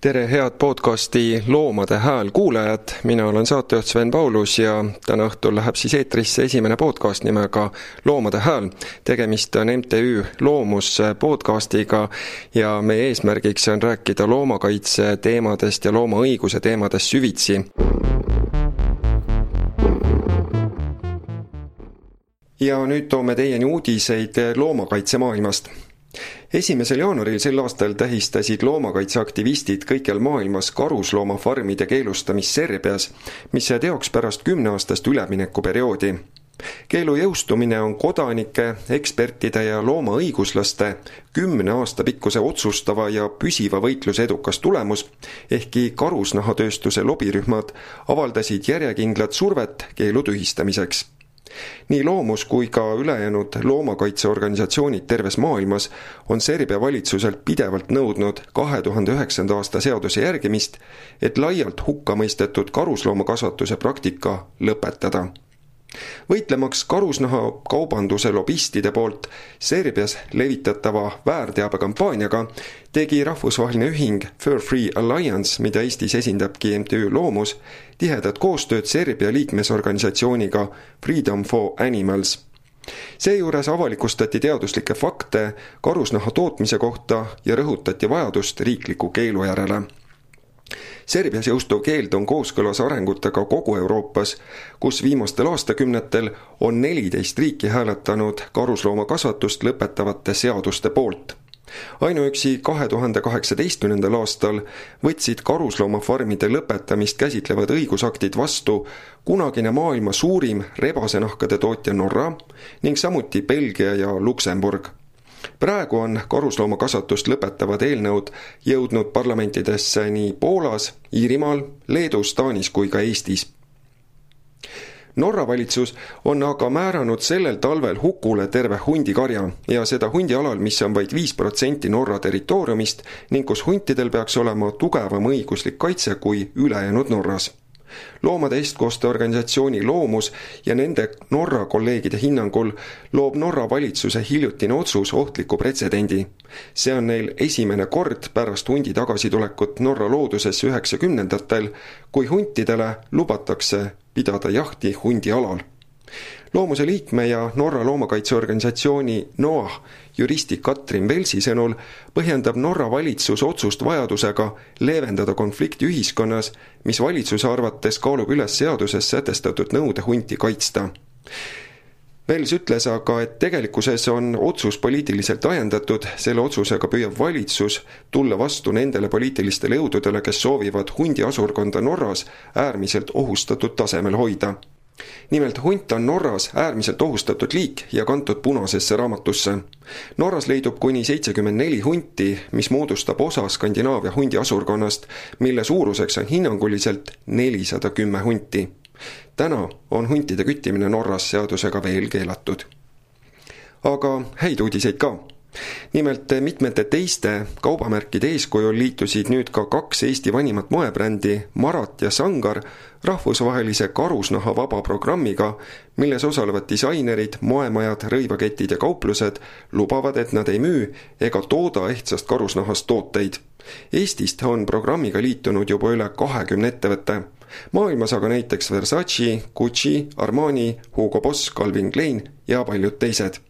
tere, head podcasti Loomade Hääl kuulajad, mina olen saatejuht Sven Paulus ja täna õhtul läheb siis eetrisse esimene podcast nimega Loomade Hääl. tegemist on MTÜ Loomus podcastiga ja meie eesmärgiks on rääkida loomakaitse teemadest ja loomaõiguse teemadest süvitsi. ja nüüd toome teieni uudiseid loomakaitse maailmast esimesel jaanuaril sel aastal tähistasid loomakaitseaktivistid kõikjal maailmas karusloomafarmide keelustamist Serbias, mis sai teoks pärast kümneaastast üleminekuperioodi. keelu jõustumine on kodanike, ekspertide ja loomaõiguslaste kümne aasta pikkuse otsustava ja püsiva võitluse edukas tulemus, ehkki karusnahatööstuse lobirühmad avaldasid järjekindlat survet keelu tühistamiseks nii Loomus kui ka ülejäänud loomakaitseorganisatsioonid terves maailmas on Serbia valitsuselt pidevalt nõudnud kahe tuhande üheksanda aasta seaduse järgimist, et laialt hukka mõistetud karusloomakasvatuse praktika lõpetada võitlemaks karusnahakaubanduse lobistide poolt Serbias levitatava väärteabekampaaniaga, tegi rahvusvaheline ühing Fur Free Alliance, mida Eestis esindabki MTÜ Loomus, tihedat koostööd Serbia liikmesorganisatsiooniga Freedom for Animals. Seejuures avalikustati teaduslikke fakte karusnaha tootmise kohta ja rõhutati vajadust riikliku keelu järele Serbias jõustuv keeld on kooskõlas arengutega kogu Euroopas, kus viimastel aastakümnetel on neliteist riiki hääletanud karusloomakasvatust lõpetavate seaduste poolt. Ainuüksi kahe tuhande kaheksateistkümnendal aastal võtsid karusloomafarmide lõpetamist käsitlevad õigusaktid vastu kunagine maailma suurim rebasenahkade tootja Norra ning samuti Belgia ja Luksemburg praegu on karusloomakasvatust lõpetavad eelnõud jõudnud parlamentidesse nii Poolas, Iirimaal, Leedus, Taanis kui ka Eestis. Norra valitsus on aga määranud sellel talvel hukule terve hundikarja ja seda hundialal, mis on vaid viis protsenti Norra territooriumist ning kus huntidel peaks olema tugevam õiguslik kaitse kui ülejäänud Norras loomade eestkoste organisatsiooni Loomus ja nende Norra kolleegide hinnangul loob Norra valitsuse hiljutine otsus ohtliku pretsedendi. see on neil esimene kord pärast hundi tagasitulekut Norra loodusesse üheksakümnendatel, kui huntidele lubatakse pidada jahti hundialal loomuse liikme ja Norra loomakaitseorganisatsiooni NOAH juristi Katrin Velsi sõnul põhjendab Norra valitsus otsust vajadusega leevendada konflikti ühiskonnas, mis valitsuse arvates kaalub üles seaduses sätestatud nõude hunti kaitsta. Vels ütles aga, et tegelikkuses on otsus poliitiliselt ajendatud, selle otsusega püüab valitsus tulla vastu nendele poliitilistele jõududele, kes soovivad hundi asurkonda Norras äärmiselt ohustatud tasemel hoida nimelt hunt on Norras äärmiselt ohustatud liik ja kantud punasesse raamatusse. Norras leidub kuni seitsekümmend neli hunti, mis moodustab osa Skandinaavia hundiasurkonnast, mille suuruseks on hinnanguliselt nelisada kümme hunti. täna on huntide küttimine Norras seadusega veel keelatud. aga häid uudiseid ka nimelt mitmete teiste kaubamärkide eeskujul liitusid nüüd ka kaks Eesti vanimat moebrändi, Marat ja Sangar, rahvusvahelise karusnahavaba programmiga, milles osalevad disainerid, moemajad, rõivaketid ja kauplused lubavad, et nad ei müü ega tooda ehtsast karusnahast tooteid. Eestist on programmiga liitunud juba üle kahekümne ettevõtte maailmas aga näiteks Versace, Gucci, Armani, Hugo Boss, Calvin Klein ja paljud teised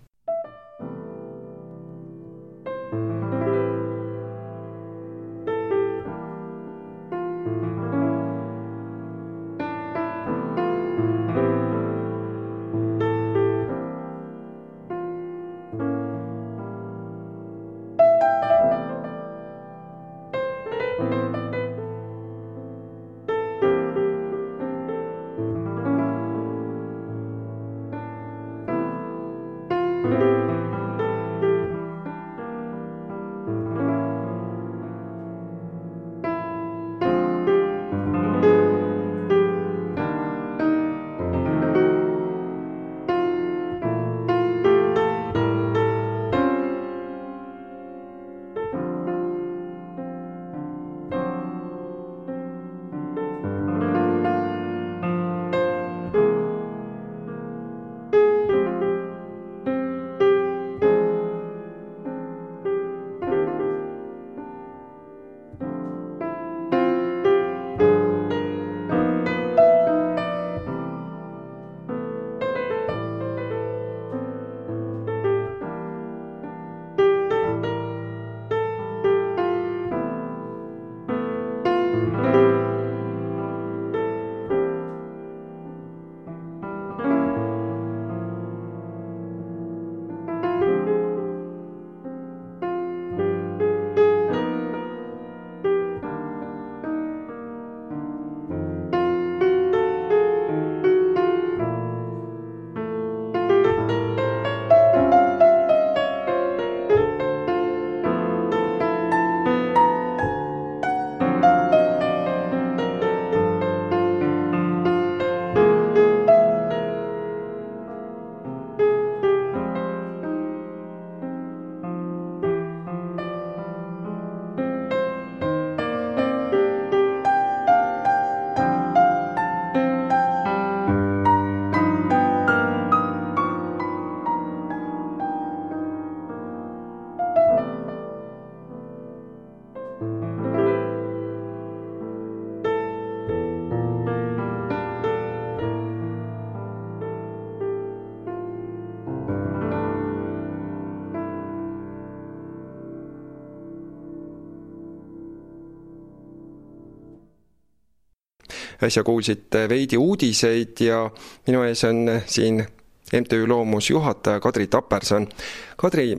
Äsja kuulsite veidi uudiseid ja minu ees on siin MTÜ Loomus juhataja Kadri Taperson. Kadri,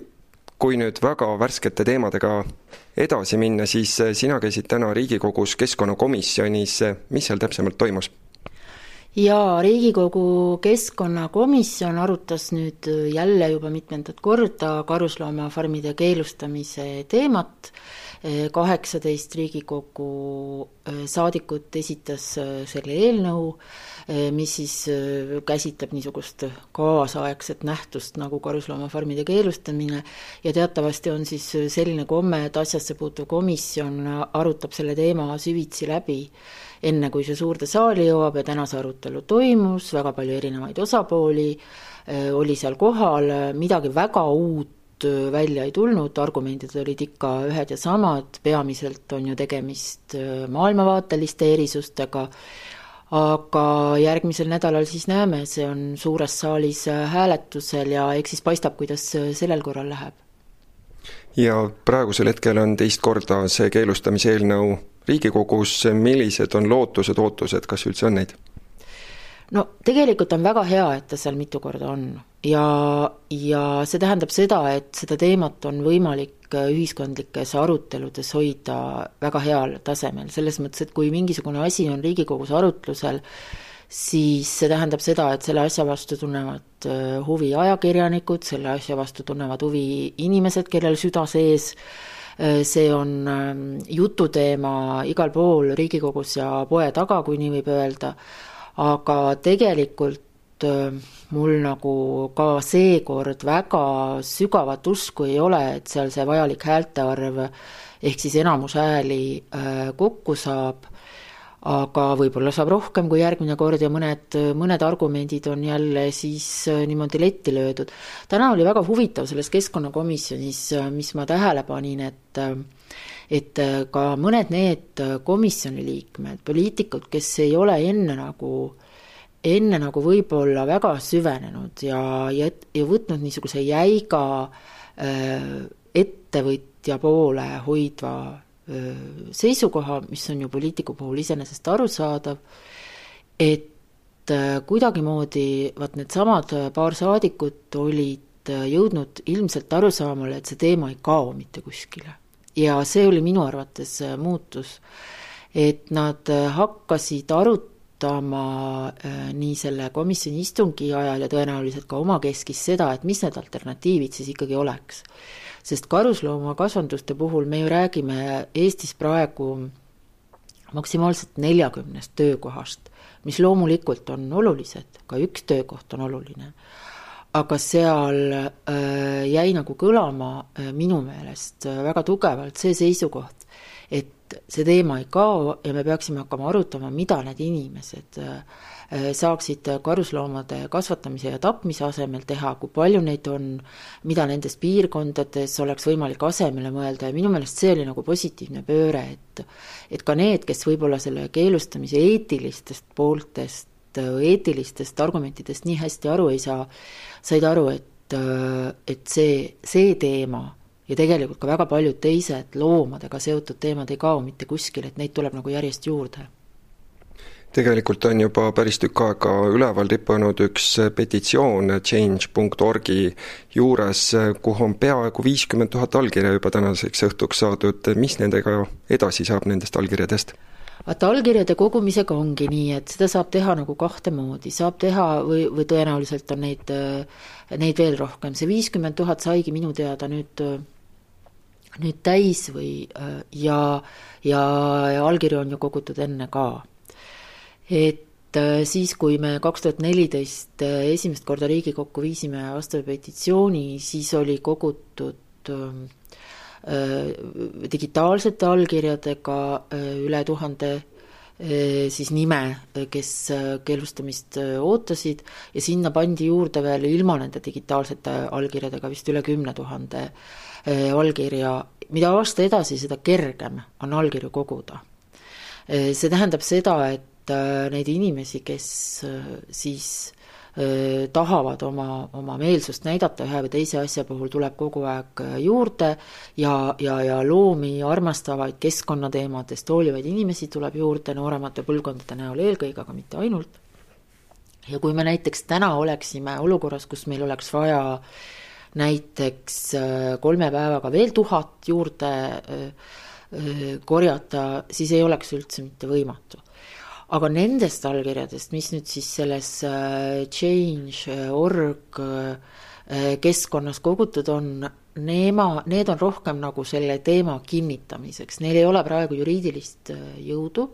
kui nüüd väga värskete teemadega edasi minna, siis sina käisid täna Riigikogus keskkonnakomisjonis, mis seal täpsemalt toimus? Jaa, Riigikogu Keskkonnakomisjon arutas nüüd jälle juba mitmendat korda karusloomafarmide keelustamise teemat, kaheksateist Riigikogu äh, saadikut esitas äh, selle eelnõu, äh, mis siis käsitleb niisugust kaasaegset nähtust nagu karusloomafarmide keelustamine. Ja teatavasti on siis selline komme, et asjasse puutuv komisjon arutab selle teema süvitsi läbi enne, kui see suurde saali jõuab ja täna see arutelu toimus, väga palju erinevaid osapooli äh, oli seal kohal, midagi väga uut äh, välja ei tulnud, argumendid olid ikka ühed ja samad, peamiselt on ju tegemist äh, maailmavaateliste erisustega, aga järgmisel nädalal siis näeme, see on suures saalis hääletusel ja eks siis paistab, kuidas sellel korral läheb. Ja praegusel hetkel on teist korda see keelustamise eelnõu Riigikogus, millised on lootused, ootused, kas üldse on neid? no tegelikult on väga hea, et ta seal mitu korda on. Ja, ja see tähendab seda, et seda teemat on võimalik ühiskondlikes aruteludes hoida väga heal tasemel, selles mõttes, et kui mingisugune asi on Riigikogus arutlusel, siis see tähendab seda, et selle asja vastu tunnevad äh, huvi ajakirjanikud, selle asja vastu tunnevad huvi inimesed, kellel süda sees. Äh, see on ähm, jututeema igal pool Riigikogus ja poe taga, kui nii võib öelda, aga tegelikult äh, mul nagu ka seekord väga sügavat usku ei ole, et seal see vajalik häälte arv ehk siis enamus hääli kokku saab aga võib-olla saab rohkem kui järgmine kord ja mõned, mõned argumendid on jälle siis äh, niimoodi letti löödud. täna oli väga huvitav selles keskkonnakomisjonis, äh, mis ma tähele panin, et äh, et ka mõned need komisjoni liikmed, poliitikud, kes ei ole enne nagu enne nagu võib-olla väga süvenenud ja, ja, ja võtnud niisuguse jäiga ettevõtja poole hoidva seisukoha, mis on ju poliitiku puhul iseenesest arusaadav, et kuidagimoodi vaat needsamad paar saadikut olid jõudnud ilmselt arusaamale, et see teema ei kao mitte kuskile. ja see oli minu arvates muutus, et nad hakkasid arutama nii selle komisjoni istungi ajal ja tõenäoliselt ka omakeskis seda, et mis need alternatiivid siis ikkagi oleks sest karusloomakasvanduste puhul me ju räägime Eestis praegu maksimaalselt neljakümnest töökohast, mis loomulikult on olulised, ka üks töökoht on oluline. aga seal äh, jäi nagu kõlama äh, minu meelest äh, väga tugevalt see seisukoht, et see teema ei kao ja me peaksime hakkama arutama, mida need inimesed äh, saaksid karusloomade kasvatamise ja tapmise asemel teha, kui palju neid on, mida nendes piirkondades oleks võimalik asemele mõelda ja minu meelest see oli nagu positiivne pööre, et et ka need, kes võib-olla selle keelustamise eetilistest pooltest, eetilistest argumentidest nii hästi aru ei saa, said aru, et, et see, see teema ja tegelikult ka väga paljud teised loomadega seotud teemad ei kao mitte kuskile, et neid tuleb nagu järjest juurde tegelikult on juba päris tükk aega üleval rippunud üks petitsioon change.org-i juures, kuhu on peaaegu viiskümmend tuhat allkirja juba tänaseks õhtuks saadud, mis nendega edasi saab, nendest allkirjadest? vaata, allkirjade kogumisega ongi nii, et seda saab teha nagu kahte moodi, saab teha või, või tõenäoliselt on neid, neid veel rohkem, see viiskümmend tuhat saigi minu teada nüüd nüüd täis või ja, ja, ja allkirju on ju kogutud enne ka et äh, siis, kui me kaks tuhat neliteist äh, esimest korda Riigikokku viisime vastava petitsiooni, siis oli kogutud äh, digitaalsete allkirjadega üle tuhande siis nime, kes keelustamist ootasid ja sinna pandi juurde veel ilma nende digitaalsete allkirjadega vist üle kümne tuhande allkirja, mida aasta edasi, seda kergem on allkirju koguda. see tähendab seda, et Äh, neid inimesi, kes äh, siis tahavad oma, oma meelsust näidata ühe või teise asja puhul, tuleb kogu aeg juurde ja, ja, ja loomi armastavaid keskkonnateemadest hoolivaid inimesi tuleb juurde nooremate põlvkondade näol eelkõige, aga mitte ainult. ja kui me näiteks täna oleksime olukorras, kus meil oleks vaja näiteks kolme päevaga veel tuhat juurde korjata, siis ei oleks üldse mitte võimatu aga nendest allkirjadest, mis nüüd siis selles äh, change.org äh, keskkonnas kogutud on, Neema, need on rohkem nagu selle teema kinnitamiseks, neil ei ole praegu juriidilist äh, jõudu.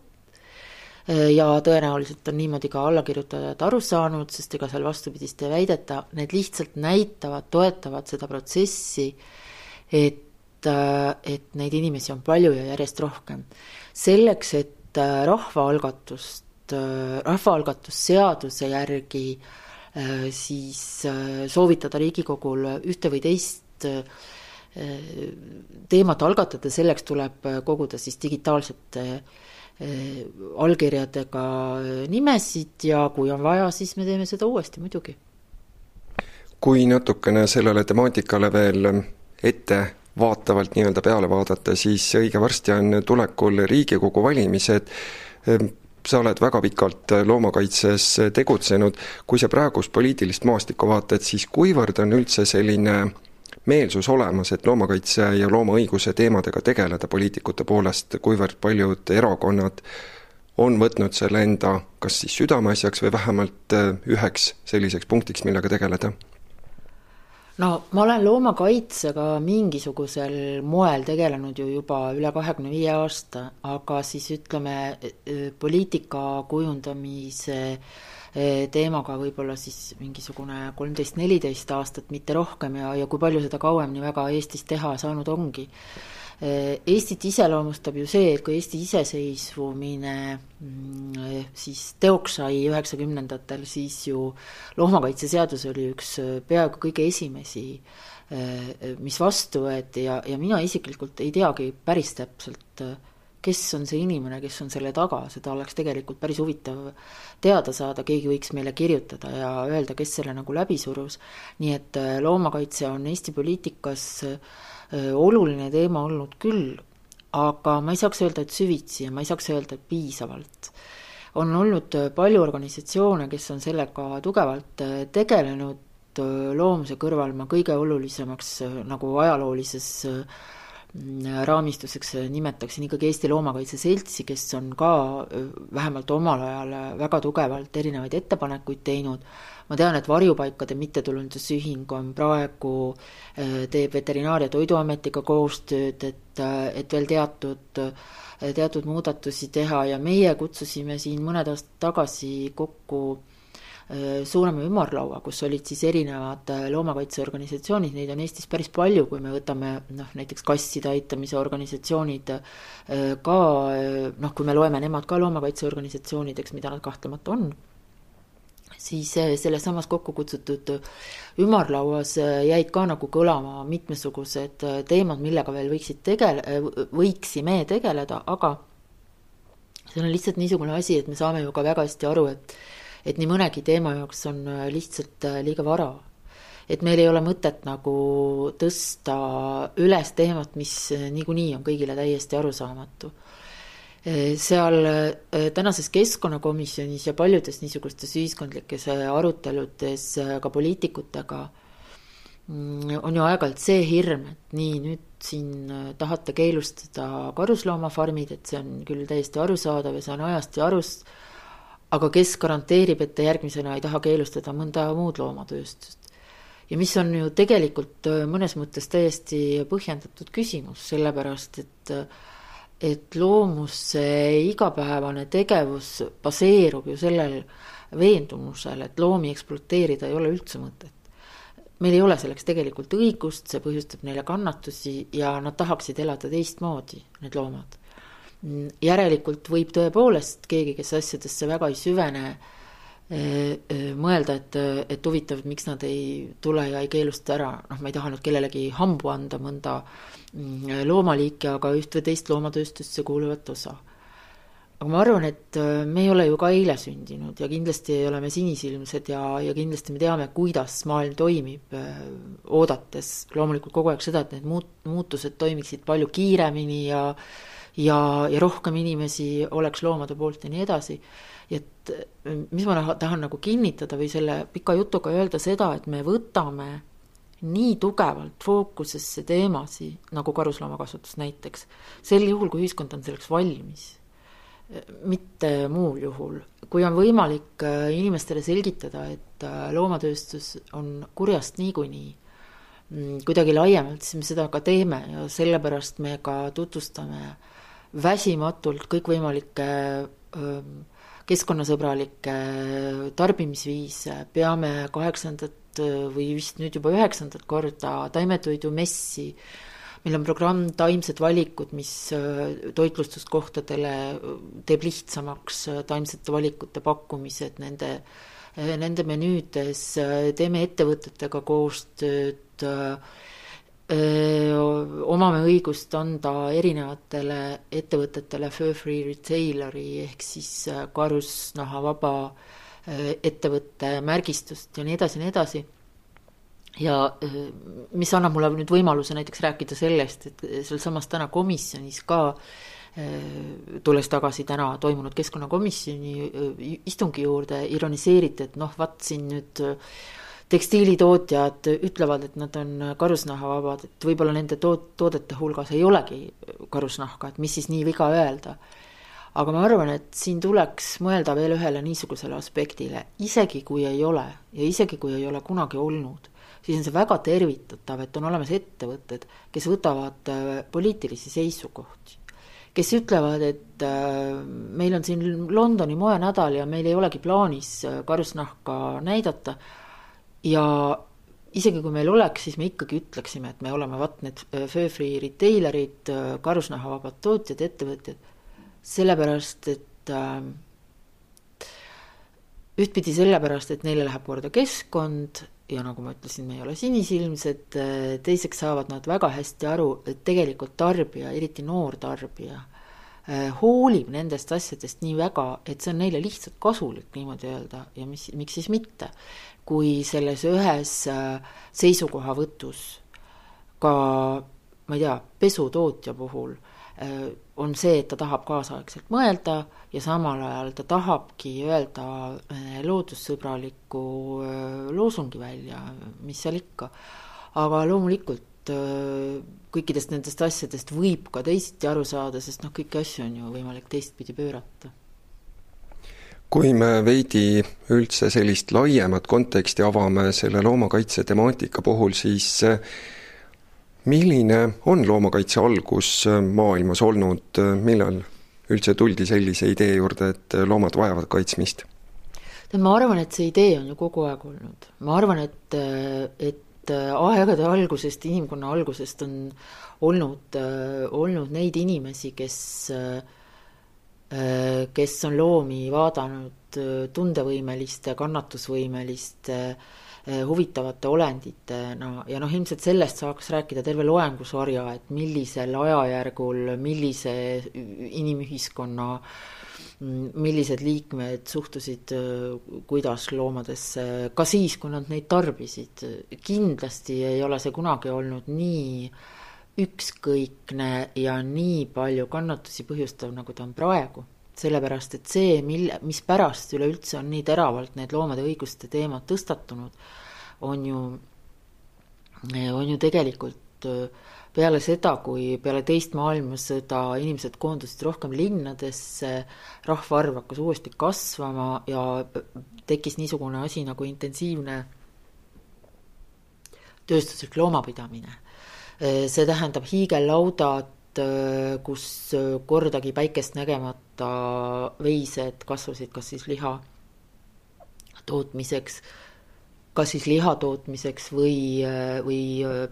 Ja tõenäoliselt on niimoodi ka allakirjutajad aru saanud, sest ega seal vastupidist ei väideta, need lihtsalt näitavad, toetavad seda protsessi, et, et neid inimesi on palju ja järjest rohkem. selleks, et et äh, rahvaalgatust, äh, rahvaalgatusseaduse järgi äh, siis soovitada Riigikogul ühte või teist teemat algatada, selleks tuleb koguda siis digitaalsete allkirjadega nimesid ja kui on vaja, siis me teeme seda uuesti muidugi. kui natukene sellele temaatikale veel ette vaatavalt nii-öelda peale vaadata, siis õige varsti on tulekul Riigikogu valimised, sa oled väga pikalt loomakaitses tegutsenud, kui sa praegust poliitilist maastikku vaatad, siis kuivõrd on üldse selline meelsus olemas, et loomakaitse ja loomaõiguse teemadega tegeleda poliitikute poolest, kuivõrd paljud erakonnad on võtnud selle enda kas siis südameasjaks või vähemalt üheks selliseks punktiks, millega tegeleda? No ma olen loomakaitsega mingisugusel moel tegelenud ju juba üle kahekümne viie aasta, aga siis ütleme, poliitika kujundamise e, teemaga võib-olla siis mingisugune kolmteist, neliteist aastat, mitte rohkem ja, ja kui palju seda kauem nii väga Eestis teha saanud ongi Eestit iseloomustab ju see, et kui Eesti iseseisvumine mm, siis teoks sai üheksakümnendatel, siis ju loomakaitseseadus oli üks äh, peaaegu kõige esimesi, äh, mis vastu võeti ja, ja mina isiklikult ei teagi päris täpselt, kes on see inimene, kes on selle taga, seda oleks tegelikult päris huvitav teada saada, keegi võiks meile kirjutada ja öelda, kes selle nagu läbi surus. nii et loomakaitse on Eesti poliitikas äh, oluline teema olnud küll, aga ma ei saaks öelda, et süvitsi ja ma ei saaks öelda, et piisavalt. on olnud palju organisatsioone, kes on sellega tugevalt tegelenud, loomuse kõrval ma kõige olulisemaks nagu ajaloolises raamistuseks nimetaksin ikkagi Eesti Loomakaitse Seltsi, kes on ka vähemalt omal ajal väga tugevalt erinevaid ettepanekuid teinud ma tean, et Varjupaikade Mittetulundusühing on praegu, äh, teeb Veterinaar- ja Toiduametiga koostööd, et, äh, et veel teatud, äh, teatud muudatusi teha ja meie kutsusime siin mõned aastad tagasi kokku suurema ümarlaua, kus olid siis erinevad loomakaitseorganisatsioonid, neid on Eestis päris palju, kui me võtame noh, näiteks kasside aitamise organisatsioonid ka noh, kui me loeme nemad ka loomakaitseorganisatsioonideks, mida nad kahtlemata on siis selles samas kokku kutsutud ümarlauas äh, jäid ka nagu kõlama mitmesugused teemad, millega veel võiksid tegele-, võiksime tegeleda, aga see on lihtsalt niisugune asi, et me saame ju ka väga hästi aru, et et nii mõnegi teema jaoks on lihtsalt liiga vara. et meil ei ole mõtet nagu tõsta üles teemat, mis niikuinii on kõigile täiesti arusaamatu seal äh, tänases keskkonnakomisjonis ja paljudes niisugustes ühiskondlikes äh, aruteludes äh, ka poliitikutega mm, on ju aeg-ajalt see hirm, et nii, nüüd siin tahate keelustada karusloomafarmid, et see on küll täiesti arusaadav ja see on ajast ja arust, aga kes garanteerib, et te järgmisena ei taha keelustada mõnda muud loomatööstust? ja mis on ju tegelikult mõnes mõttes täiesti põhjendatud küsimus, sellepärast et äh, et loomuse igapäevane tegevus baseerub ju sellel veendumusel, et loomi ekspluateerida ei ole üldse mõtet. meil ei ole selleks tegelikult õigust, see põhjustab neile kannatusi ja nad tahaksid elada teistmoodi, need loomad. järelikult võib tõepoolest keegi, kes asjadesse väga ei süvene, mõelda, et, et huvitav, miks nad ei tule ja ei keelusta ära, noh, ma ei taha nüüd kellelegi hambu anda mõnda Mm, loomaliike, aga üht või teist loomatööstusse kuuluvat osa. aga ma arvan, et äh, me ei ole ju ka eile sündinud ja kindlasti ei ole me sinisilmsed ja, ja kindlasti me teame, kuidas maailm toimib, äh, oodates loomulikult kogu aeg seda, et need muut-, muutused toimiksid palju kiiremini ja ja, ja rohkem inimesi oleks loomade poolt ja nii edasi. et mis ma tahan nagu kinnitada või selle pika jutuga öelda seda, et me võtame nii tugevalt fookusesse teemasid, nagu karusloomakasvatus näiteks, sel juhul, kui ühiskond on selleks valmis mitte muul juhul. kui on võimalik äh, inimestele selgitada, et äh, loomatööstus on kurjast niikuinii, mm, kuidagi laiemalt, siis me seda ka teeme ja sellepärast me ka tutvustame väsimatult kõikvõimalikke ähm, keskkonnasõbralikke tarbimisviise, peame kaheksandat äh, või vist nüüd juba üheksandat korda taimetoidumessi. Meil on programm Taimsed valikud, mis äh, toitlustuskohtadele äh, teeb lihtsamaks äh, taimsete valikute pakkumised nende, nende menüüdes, teeme ettevõtetega koostööd, omame õigust anda erinevatele ettevõtetele fur-free retaileri ehk siis karusnahavaba ettevõtte märgistust ja nii edasi ja nii edasi. Ja äh, mis annab mulle nüüd võimaluse näiteks rääkida sellest, et sealsamas täna komisjonis ka äh, tulles tagasi täna toimunud keskkonnakomisjoni äh, istungi juurde, ironiseeriti, et noh, vaat siin nüüd tekstiilitootjad ütlevad, et nad on karusnahavabad, et võib-olla nende toot-, toodete hulgas ei olegi karusnahka, et mis siis nii viga öelda. aga ma arvan, et siin tuleks mõelda veel ühele niisugusele aspektile, isegi kui ei ole ja isegi kui ei ole kunagi olnud siis on see väga tervitatav, et on olemas ettevõtted, kes võtavad äh, poliitilisi seisukohti. kes ütlevad, et äh, meil on siin Londoni moenädal ja meil ei olegi plaanis äh, karusnahka näidata ja isegi kui meil oleks, siis me ikkagi ütleksime, et me oleme vaat need Fur-Free retailerid, karusnahavabad tootjad, ettevõtjad, sellepärast et äh, ühtpidi sellepärast, et neile läheb korda keskkond ja nagu ma ütlesin, me ei ole sinisilmsed, teiseks saavad nad väga hästi aru, et tegelikult tarbija, eriti noor tarbija, hoolib nendest asjadest nii väga, et see on neile lihtsalt kasulik niimoodi öelda ja mis, miks siis mitte. kui selles ühes eh, seisukohavõtus ka ma ei tea, pesutootja puhul Äh, on see, et ta tahab kaasaegselt mõelda ja samal ajal ta tahabki öelda äh, loodussõbraliku äh, loosungi välja, mis seal ikka. aga loomulikult kõikidest nendest asjadest võib ka teisiti aru saada, sest noh, kõiki asju on ju võimalik teistpidi pöörata kui me veidi üldse sellist laiemat konteksti avame selle loomakaitse temaatika puhul, siis milline on loomakaitse algus äh, maailmas olnud, äh, millal üldse tuldi sellise idee juurde, et äh, loomad vajavad kaitsmist? tead, ma arvan, et see idee on ju kogu aeg olnud. ma arvan, et, et aegade algusest, inimkonna algusest on olnud, olnud neid inimesi, kes kes on loomi vaadanud tundevõimeliste, kannatusvõimeliste äh, huvitavate olenditena. Ja noh, ilmselt sellest saaks rääkida terve loengusarja, et millisel ajajärgul, millise inimühiskonna millised liikmed suhtusid eh, kuidas loomadesse, ka siis, kui nad neid tarbisid. kindlasti ei ole see kunagi olnud nii ükskõikne ja nii palju kannatusi põhjustav, nagu ta on praegu sellepärast et see, mille, mispärast üleüldse on nii teravalt need loomade õiguste teemad tõstatunud, on ju, on ju tegelikult peale seda, kui peale teist maailmasõda inimesed koondusid rohkem linnadesse, rahvaarv hakkas uuesti kasvama ja tekkis niisugune asi nagu intensiivne tööstuslik loomapidamine. see tähendab hiigellaudad, Äh, kus äh, kordagi päikest nägemata veised kasvasid kas siis liha tootmiseks, kas siis liha tootmiseks või, äh, või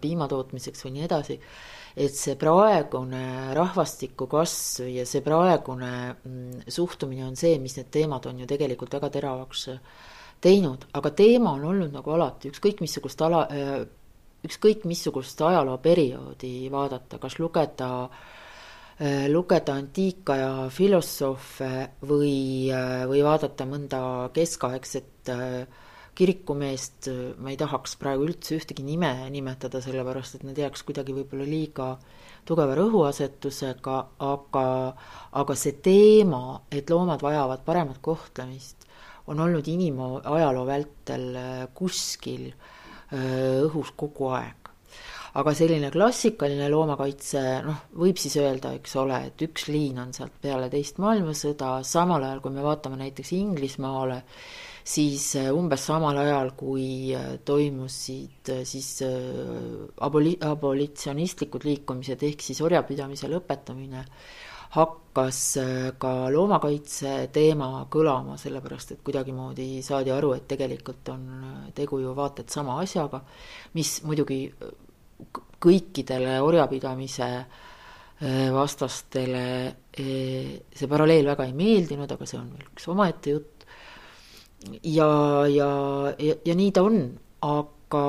piima tootmiseks või nii edasi. et see praegune rahvastiku kasv ja see praegune mm, suhtumine on see, mis need teemad on ju tegelikult väga teravaks teinud, aga teema on olnud nagu alati, ükskõik missugust ala ükskõik missugust ajalooperioodi vaadata, kas lugeda lugeda antiikaja filosoofe või, või vaadata mõnda keskaegset kirikumeest, ma ei tahaks praegu üldse ühtegi nime nimetada, sellepärast et need jääks kuidagi võib-olla liiga tugeva rõhuasetusega, aga, aga see teema, et loomad vajavad paremat kohtlemist, on olnud inimajaloo vältel kuskil õhus kogu aeg. Aga selline klassikaline loomakaitse, noh, võib siis öelda, eks ole, et üks liin on sealt peale teist maailmasõda, samal ajal kui me vaatame näiteks Inglismaale, siis äh, umbes samal ajal, kui äh, toimusid äh, siis aboli-, abolitsionistlikud liikumised, ehk siis orjapidamise lõpetamine, hakkas ka loomakaitse teema kõlama, sellepärast et kuidagimoodi saadi aru, et tegelikult on tegu ju vaata et sama asjaga, mis muidugi kõikidele orjapidamise vastastele see paralleel väga ei meeldinud, aga see on veel üks omaette jutt. Ja, ja, ja, ja nii ta on, aga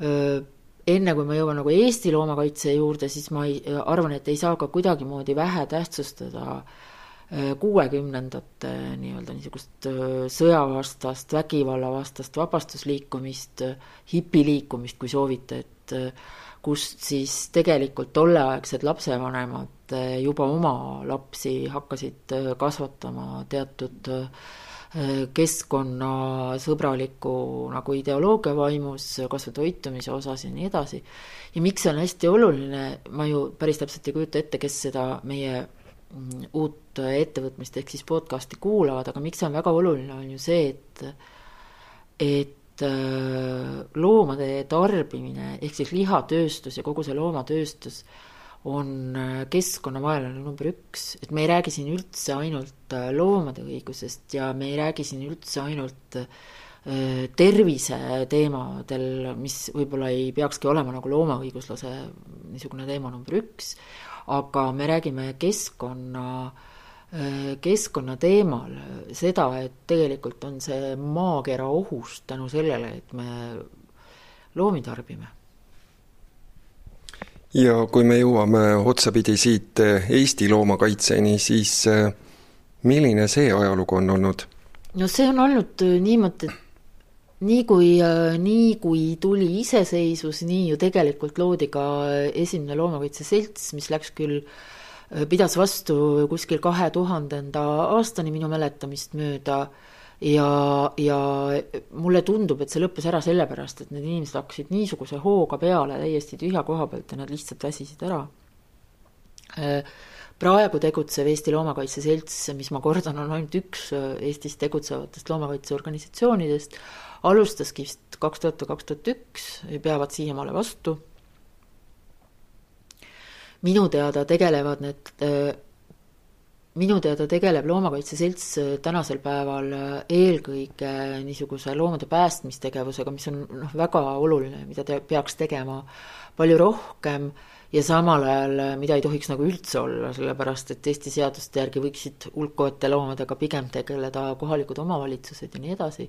öö, äh, enne kui ma jõuan nagu Eesti loomakaitse juurde, siis ma ei, arvan, et ei saa ka kuidagimoodi vähe tähtsustada kuuekümnendate nii-öelda niisugust sõjavastast, vägivallavastast vabastusliikumist, hipiliikumist, kui soovite, et äh, kust siis tegelikult tolleaegsed lapsevanemad äh, juba oma lapsi hakkasid äh, kasvatama teatud keskkonnasõbraliku nagu ideoloogia vaimus, kas või toitumise osas ja nii edasi. ja miks see on hästi oluline, ma ju päris täpselt ei kujuta ette, kes seda meie mm, uut ettevõtmist ehk siis podcast'i kuulavad, aga miks see on väga oluline, on ju see, et et Äh, loomade tarbimine ehk siis lihatööstus ja kogu see loomatööstus on äh, keskkonnavaenlane number üks, et me ei räägi siin üldse ainult äh, loomade õigusest ja me ei räägi siin üldse ainult tervise teemadel, mis võib-olla ei peakski olema nagu loomaõiguslase niisugune teema number üks, aga me räägime keskkonna äh, Äh, keskkonna teemal seda, et tegelikult on see maakera ohus tänu sellele, et me loomi tarbime. Ja kui me jõuame otsapidi siit äh, Eesti loomakaitseni, siis äh, milline see ajalugu on olnud? no see on olnud niimoodi, et nii kui, nii kui tuli iseseisvus, nii ju tegelikult loodi ka esimene loomakaitse selts, mis läks küll pidas vastu kuskil kahe tuhandenda aastani minu mäletamist mööda ja, ja mulle tundub, et see lõppes ära sellepärast, et need inimesed hakkasid niisuguse hooga peale täiesti tühja koha pealt ja nad lihtsalt väsisid ära. praegu tegutsev Eesti Loomakaitse Selts, mis ma kordan, on ainult üks Eestis tegutsevatest loomakaitseorganisatsioonidest, alustaski vist kaks tuhat või kaks tuhat üks, peavad siiamaale vastu minu teada tegelevad need, äh, minu teada tegeleb Loomakaitse Selts äh, tänasel päeval äh, eelkõige niisuguse loomade päästmistegevusega, mis on noh, väga oluline, mida te peaks tegema palju rohkem ja samal ajal, mida ei tohiks nagu üldse olla, sellepärast et Eesti seaduste järgi võiksid hulkuvate loomadega pigem tegeleda kohalikud omavalitsused ja nii edasi.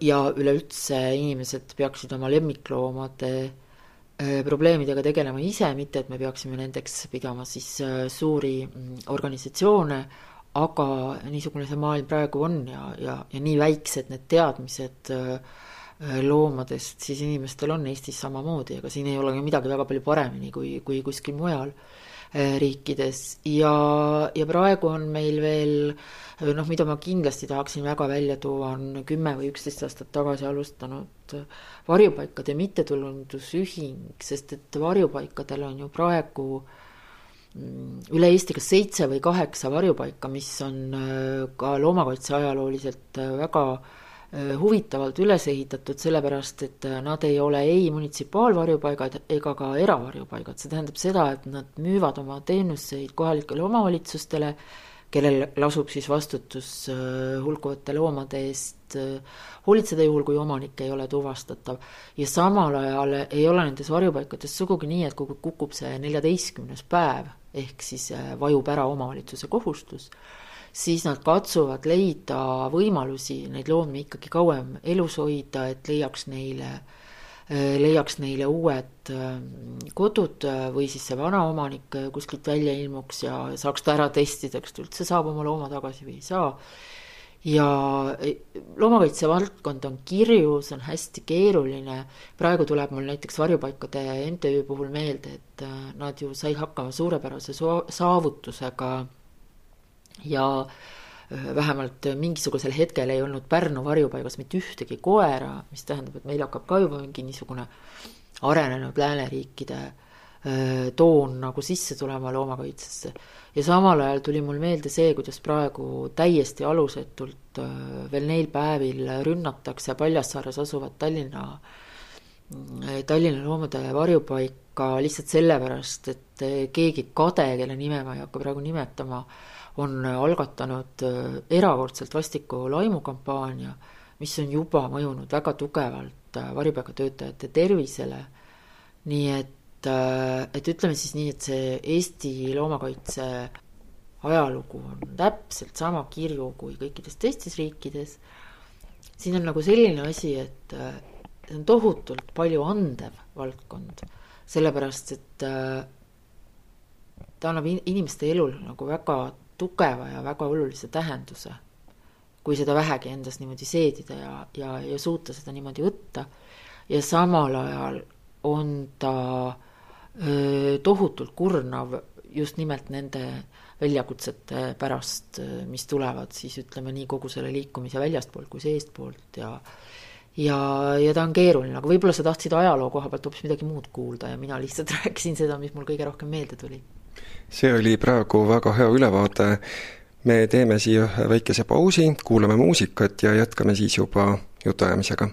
ja üleüldse inimesed peaksid oma lemmikloomade Äh, probleemidega tegelema ise, mitte et me peaksime nendeks pidama siis äh, suuri mm, organisatsioone, aga niisugune see maailm praegu on ja, ja, ja nii väiksed need teadmised äh, loomadest siis inimestel on Eestis samamoodi, aga siin ei ole ka midagi väga palju paremini kui, kui kuskil mujal riikides. Ja, ja praegu on meil veel noh, mida ma kindlasti tahaksin väga välja tuua, on kümme või üksteist aastat tagasi alustanud varjupaikade mittetulundusühing, sest et varjupaikadel on ju praegu mm, üle Eesti kas seitse või kaheksa varjupaika, mis on äh, ka loomakaitse ajalooliselt äh, väga äh, huvitavalt üles ehitatud, sellepärast et nad ei ole ei munitsipaalvarjupaigad ega ka eravarjupaigad, see tähendab seda, et nad müüvad oma teenuseid kohalikele omavalitsustele kellel lasub siis vastutus äh, hulkuvate loomade eest äh, hoolitseda juhul, kui omanik ei ole tuvastatav. ja samal ajal ei ole nendes varjupaikades sugugi nii, et kui kukub see neljateistkümnes päev, ehk siis äh, vajub ära omavalitsuse kohustus, siis nad katsuvad leida võimalusi neid loomi ikkagi kauem elus hoida, et leiaks neile leiaks neile uued kodud või siis see vana omanik kuskilt välja ilmuks ja saaks ta ära testida, kas ta üldse saab oma looma tagasi või ei saa. Ja loomakaitse valdkond on kirju, see on hästi keeruline, praegu tuleb mul näiteks varjupaikade MTÜ puhul meelde, et äh, nad ju said hakkama suurepärase saavutusega ja äh, vähemalt mingisugusel hetkel ei olnud Pärnu varjupaigas mitte ühtegi koera, mis tähendab, et meil hakkab ka juba mingi niisugune arenenud lääneriikide toon nagu sisse tulema loomakaitsesse. Ja samal ajal tuli mul meelde see, kuidas praegu täiesti alusetult veel neil päevil rünnatakse Paljassaares asuvat Tallinna, äh, Tallinna loomade varjupaika lihtsalt sellepärast, et keegi kade, kelle nime ma ei hakka praegu nimetama, on algatanud erakordselt vastiku laimukampaania, mis on juba mõjunud väga tugevalt varjupaigatöötajate tervisele, nii et äh, et ütleme siis nii, et see Eesti loomakaitse ajalugu on täpselt sama kirju kui kõikides teistes riikides. siin on nagu selline asi, et äh, see on tohutult palju andev valdkond, sellepärast et äh, ta annab inimeste elul nagu väga tugeva ja väga olulise tähenduse. kui seda vähegi endas niimoodi seedida ja, ja, ja suuta seda niimoodi võtta. ja samal ajal on ta äh, tohutult kurnav just nimelt nende väljakutsete pärast, mis tulevad siis ütleme nii kogu selle liikumise väljastpoolt kui seestpoolt ja ja, ja ta on keeruline, aga võib-olla sa tahtsid ajaloo koha pealt hoopis midagi muud kuulda ja mina lihtsalt rääkisin seda, mis mul kõige rohkem meelde tuli. See oli praegu väga hea ülevaade. me teeme siia ühe väikese pausi, kuulame muusikat ja jätkame siis juba jutuajamisega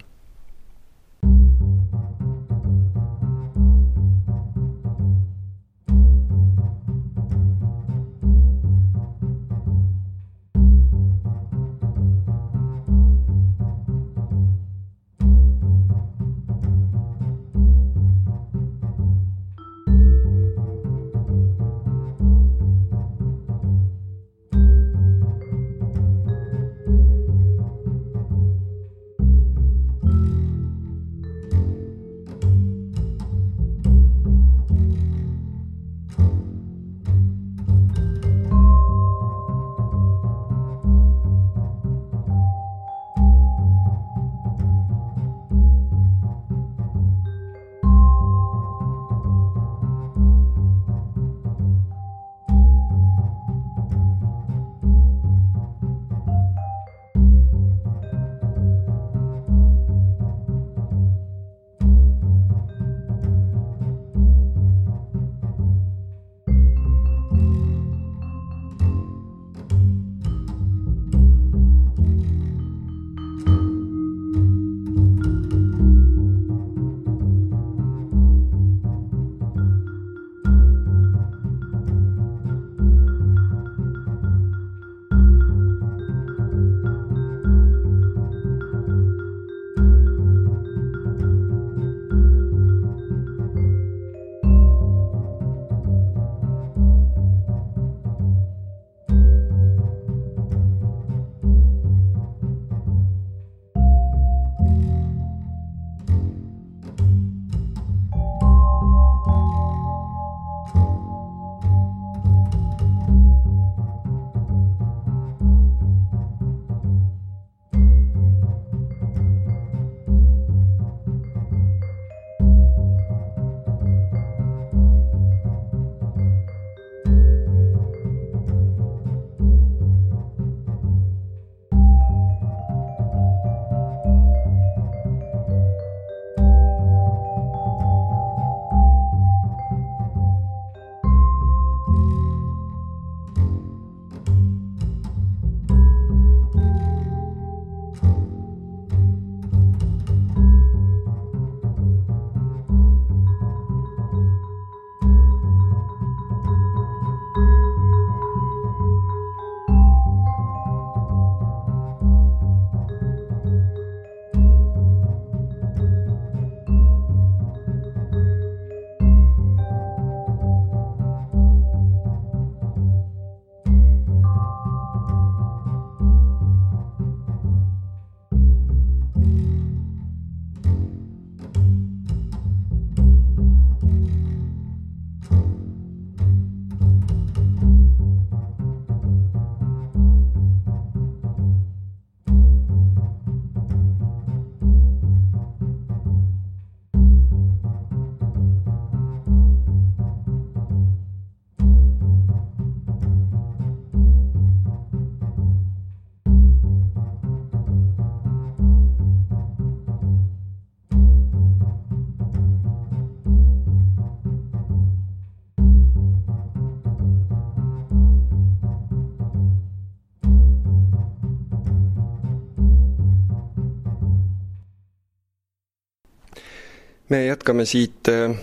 me jätkame siit äh,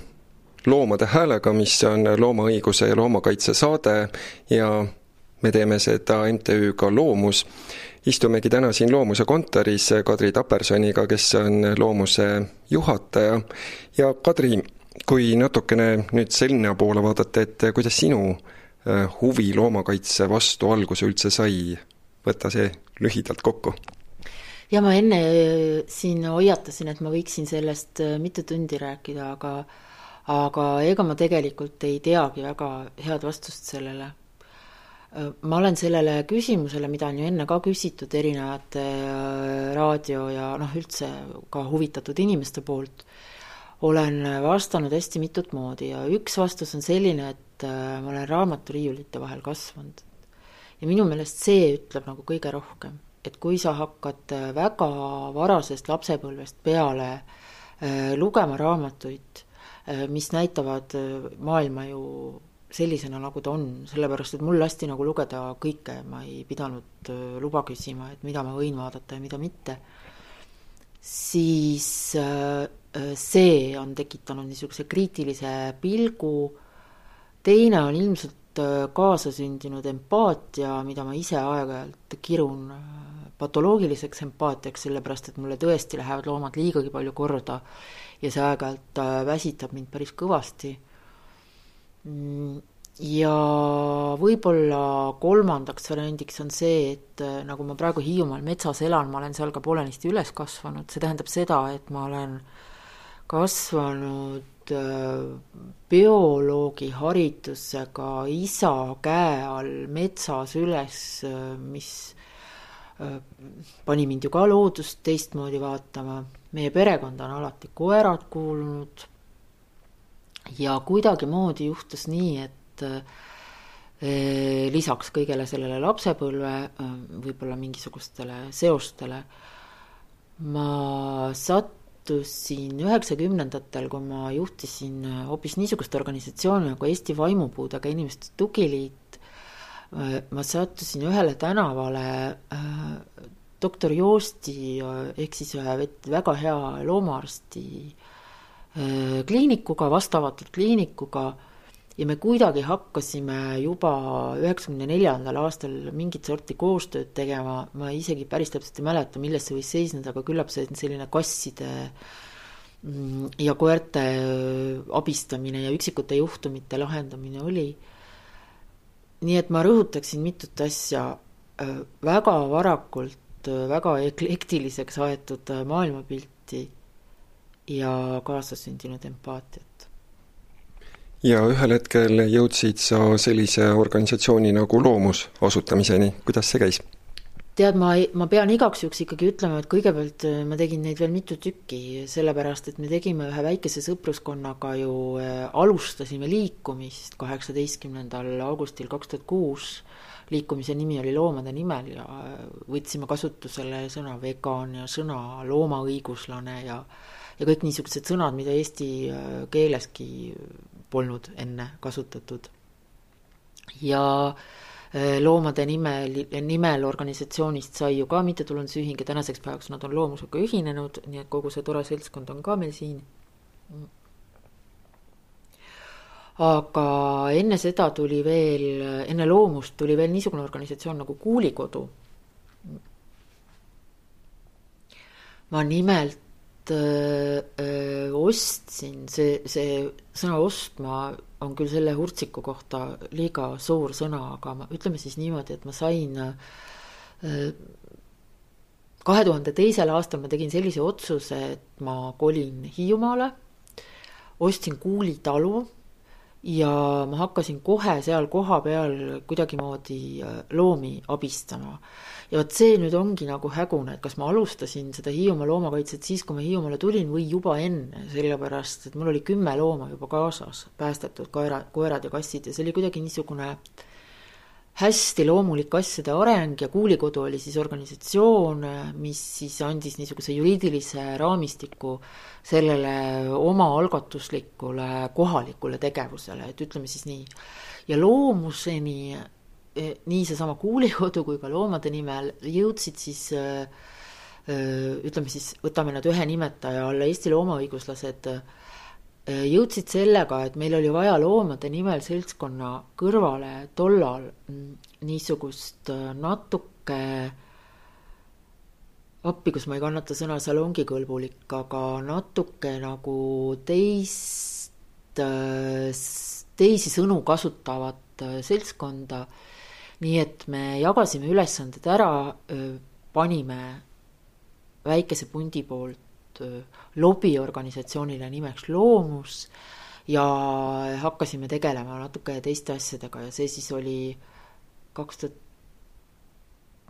Loomade häälega, mis on loomaõiguse ja loomakaitse saade ja me teeme seda MTÜ-ga Loomus. istumegi täna siin Loomuse kontoris Kadri Tapersoniga, kes on Loomuse juhataja. Ja Kadri, kui natukene nüüd sinna poole vaadata, et kuidas sinu äh, huvi loomakaitse vastu alguse üldse sai, võta see lühidalt kokku ja ma enne äh, siin hoiatasin, et ma võiksin sellest äh, mitu tundi rääkida, aga aga ega ma tegelikult ei teagi väga head vastust sellele. Äh, ma olen sellele küsimusele, mida on ju enne ka küsitud erinevate raadio ja noh, üldse ka huvitatud inimeste poolt, olen vastanud hästi mitut moodi ja üks vastus on selline, et ma olen raamaturiiulite vahel kasvanud. ja minu meelest see ütleb nagu kõige rohkem et kui sa hakkad äh, väga varasest lapsepõlvest peale äh, lugema raamatuid, äh, mis näitavad maailma ju sellisena, nagu ta on, sellepärast et mul lasti nagu lugeda kõike, ma ei pidanud luba küsima, et mida ma võin vaadata ja mida mitte, siis see on tekitanud niisuguse kriitilise pilgu, teine on ilmselt kaasasündinud empaatia, mida ma ise aeg-ajalt kirun patoloogiliseks empaatiaks, sellepärast et mulle tõesti lähevad loomad liigagi palju korda ja see aeg-ajalt äh, väsitab mind päris kõvasti. Mm, ja võib-olla kolmandaks variandiks on see, et äh, nagu ma praegu Hiiumaal metsas elan, ma olen seal ka poolenisti üles kasvanud, see tähendab seda, et ma olen kasvanud äh, bioloogi haridusega isa käe all metsas üles, mis pani mind ju ka loodust teistmoodi vaatama, meie perekonda on alati koerad kuulunud ja kuidagimoodi juhtus nii, et eh, lisaks kõigele sellele lapsepõlve, eh, võib-olla mingisugustele seostele, ma sattusin üheksakümnendatel, kui ma juhtisin hoopis niisugust organisatsiooni nagu Eesti Vaimupuudega Inimeste Tugiliit, ma sattusin ühele tänavale äh, doktor Joosti äh, ehk siis ühe väga hea loomaarsti kliinikuga, vastavatud kliinikuga. Ja me kuidagi hakkasime juba üheksakümne neljandal aastal mingit sorti koostööd tegema, ma isegi päris täpselt ei mäleta, milles see võis seisneda, aga küllap see selline kasside mm, ja koerte abistamine ja üksikute juhtumite lahendamine oli nii et ma rõhutaksin mitut asja, äh, väga varakult äh, väga eklektiliseks aetud äh, maailmapilti ja kaasasündinud empaatiat. ja ühel hetkel jõudsid sa sellise organisatsiooni nagu Loomus asutamiseni, kuidas see käis? Tead, ma, ma pean igaks juhuks ikkagi ütlema, et kõigepealt äh, ma tegin neid veel mitu tükki, sellepärast et me tegime ühe väikese sõpruskonnaga ju äh,, alustasime liikumist kaheksateistkümnendal augustil kaks tuhat kuus, liikumise nimi oli Loomade nimel ja äh, võtsime kasutusele sõna vegan ja sõna loomaõiguslane ja ja kõik niisugused sõnad, mida eesti äh, keeleski polnud enne kasutatud. ja äh, loomade nimel, nimel organisatsioonist sai ju ka mittetulundusühing ja tänaseks päevaks nad on loomusega ühinenud, nii et kogu see tore seltskond on ka meil siin. aga enne seda tuli veel, enne loomust tuli veel niisugune organisatsioon nagu Kuulikodu. ma nimelt öö, öö, ostsin, see, see sõna ostma on küll selle Hurtsiku kohta liiga suur sõna, aga ma, ütleme siis niimoodi, et ma sain kahe tuhande teisel aastal ma tegin sellise otsuse, et ma kolin Hiiumaale, ostsin Kuuli talu ja ma hakkasin kohe seal kohapeal kuidagimoodi loomi abistama ja vot see nüüd ongi nagu hägune, et kas ma alustasin seda Hiiumaa loomakaitset siis, kui ma Hiiumaale tulin või juba enne, sellepärast et mul oli kümme looma juba kaasas, päästetud koera, koerad ja kassid ja see oli kuidagi niisugune hästi loomulik asjade areng ja Kuulikodu oli siis organisatsioon, mis siis andis niisuguse juriidilise raamistiku sellele omaalgatuslikule kohalikule tegevusele, et ütleme siis nii. ja loomuseni nii seesama Kuulikodu kui ka Loomade nimel jõudsid siis eh, ütleme siis, võtame nad ühe nimetaja alla, Eesti loomaõiguslased jõudsid sellega, et meil oli vaja loomade nimel seltskonna kõrvale tollal niisugust natuke appi, kus ma ei kannata sõna salongikõlbulik, aga natuke nagu teist, teisi sõnu kasutavat seltskonda. Nii et me jagasime ülesanded ära, panime väikese pundi poolt lobiorganisatsioonile nimeks Loomus ja hakkasime tegelema natuke teiste asjadega ja see siis oli kaks tuhat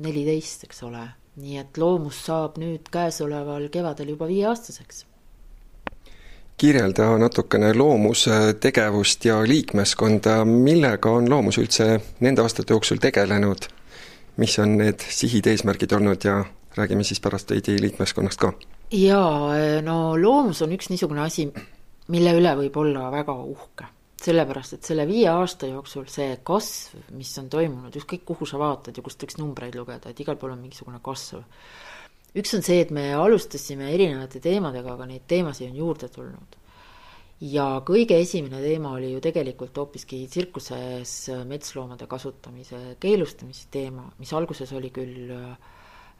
neliteist, eks ole nii et loomus saab nüüd käesoleval kevadel juba viieaastaseks. Kirjelda natukene loomuse tegevust ja liikmeskonda, millega on loomus üldse nende aastate jooksul tegelenud, mis on need sihid, eesmärgid olnud ja räägime siis pärast veidi liikmeskonnast ka. jaa, no loomus on üks niisugune asi, mille üle võib olla väga uhke sellepärast, et selle viie aasta jooksul see kasv, mis on toimunud, ükskõik kuhu sa vaatad ja kust võiks numbreid lugeda, et igal pool on mingisugune kasv. Üks on see, et me alustasime erinevate teemadega, aga neid teemasid on juurde tulnud. ja kõige esimene teema oli ju tegelikult hoopiski tsirkuses metsloomade kasutamise keelustamise teema, mis alguses oli küll äh,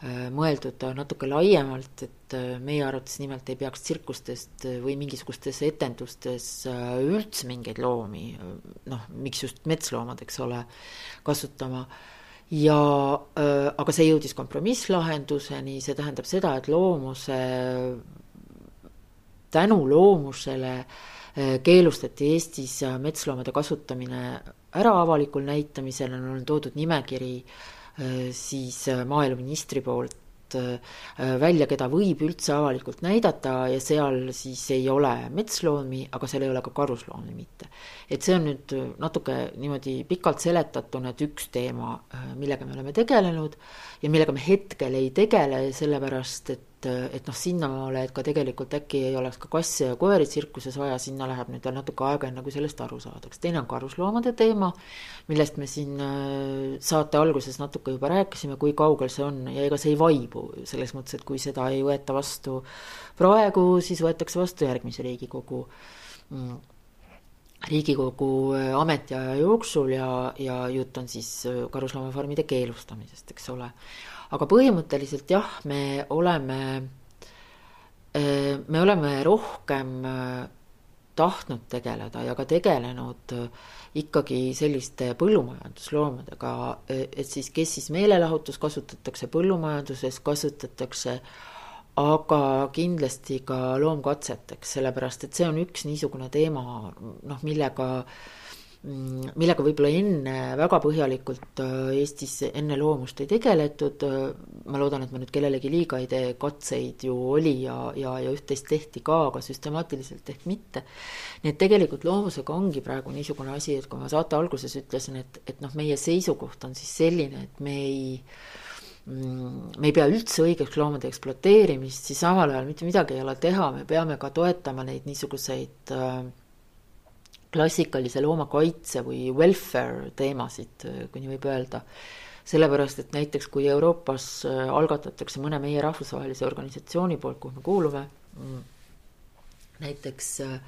Äh, mõeldud natuke laiemalt, et äh, meie arvates nimelt ei peaks tsirkustest äh, või mingisugustes etendustes üldse mingeid loomi, noh, miks just metsloomad, eks ole, kasutama. Ja aga see jõudis kompromisslahenduseni, see tähendab seda, et loomuse, tänu loomusele keelustati Eestis metsloomade kasutamine ära avalikul näitamisel, on toodud nimekiri äh, Äh, siis äh, maaeluministri poolt äh, välja, keda võib üldse avalikult näidata ja seal siis ei ole metsloomi, aga seal ei ole ka karusloomi mitte. et see on nüüd natuke niimoodi pikalt seletatuna, et üks teema, millega me oleme tegelenud ja millega me hetkel ei tegele, sellepärast et et, et noh, sinnamaale, et ka tegelikult äkki ei oleks ka kasse ja koeri tsirkuses vaja, sinna läheb nüüd veel natuke aega, enne kui sellest aru saadakse. teine on karusloomade teema, millest me siin äh, saate alguses natuke juba rääkisime, kui kaugel see on ja ega see ei vaibu, selles mõttes, et kui seda ei võeta vastu praegu, siis võetakse vastu järgmise Riigikogu mm, riigikogu äh, ametiaja jooksul ja, ja jutt on siis äh, karusloomafarmide keelustamisest, eks ole aga põhimõtteliselt jah, me oleme, äh, me oleme rohkem äh, tahtnud tegeleda ja ka tegelenud äh, ikkagi selliste põllumajandusloomadega, et siis, kes siis meelelahutus kasutatakse põllumajanduses, kasutatakse aga kindlasti ka loomkatseteks, sellepärast et see on üks niisugune teema, noh, millega äh, millega võib-olla enne väga põhjalikult äh, Eestis enne loomust ei tegeletud, äh, ma loodan, et ma nüüd kellelegi liiga ei tee, katseid ju oli ja, ja, ja üht-teist tehti ka, aga süstemaatiliselt ehk mitte. nii et tegelikult loomusega ongi praegu niisugune asi, et kui ma saate alguses ütlesin, et, et noh, meie seisukoht on siis selline, et me ei mm, me ei pea üldse õigeks loomade ekspluateerimist, siis samal ajal mitte midagi ei ole teha, me peame ka toetama neid niisuguseid äh, klassikalise loomakaitse või welfare teemasid, kui nii võib öelda. sellepärast, et näiteks kui Euroopas äh, algatatakse mõne meie rahvusvahelise organisatsiooni poolt, kuhu me kuulume, mm, näiteks äh,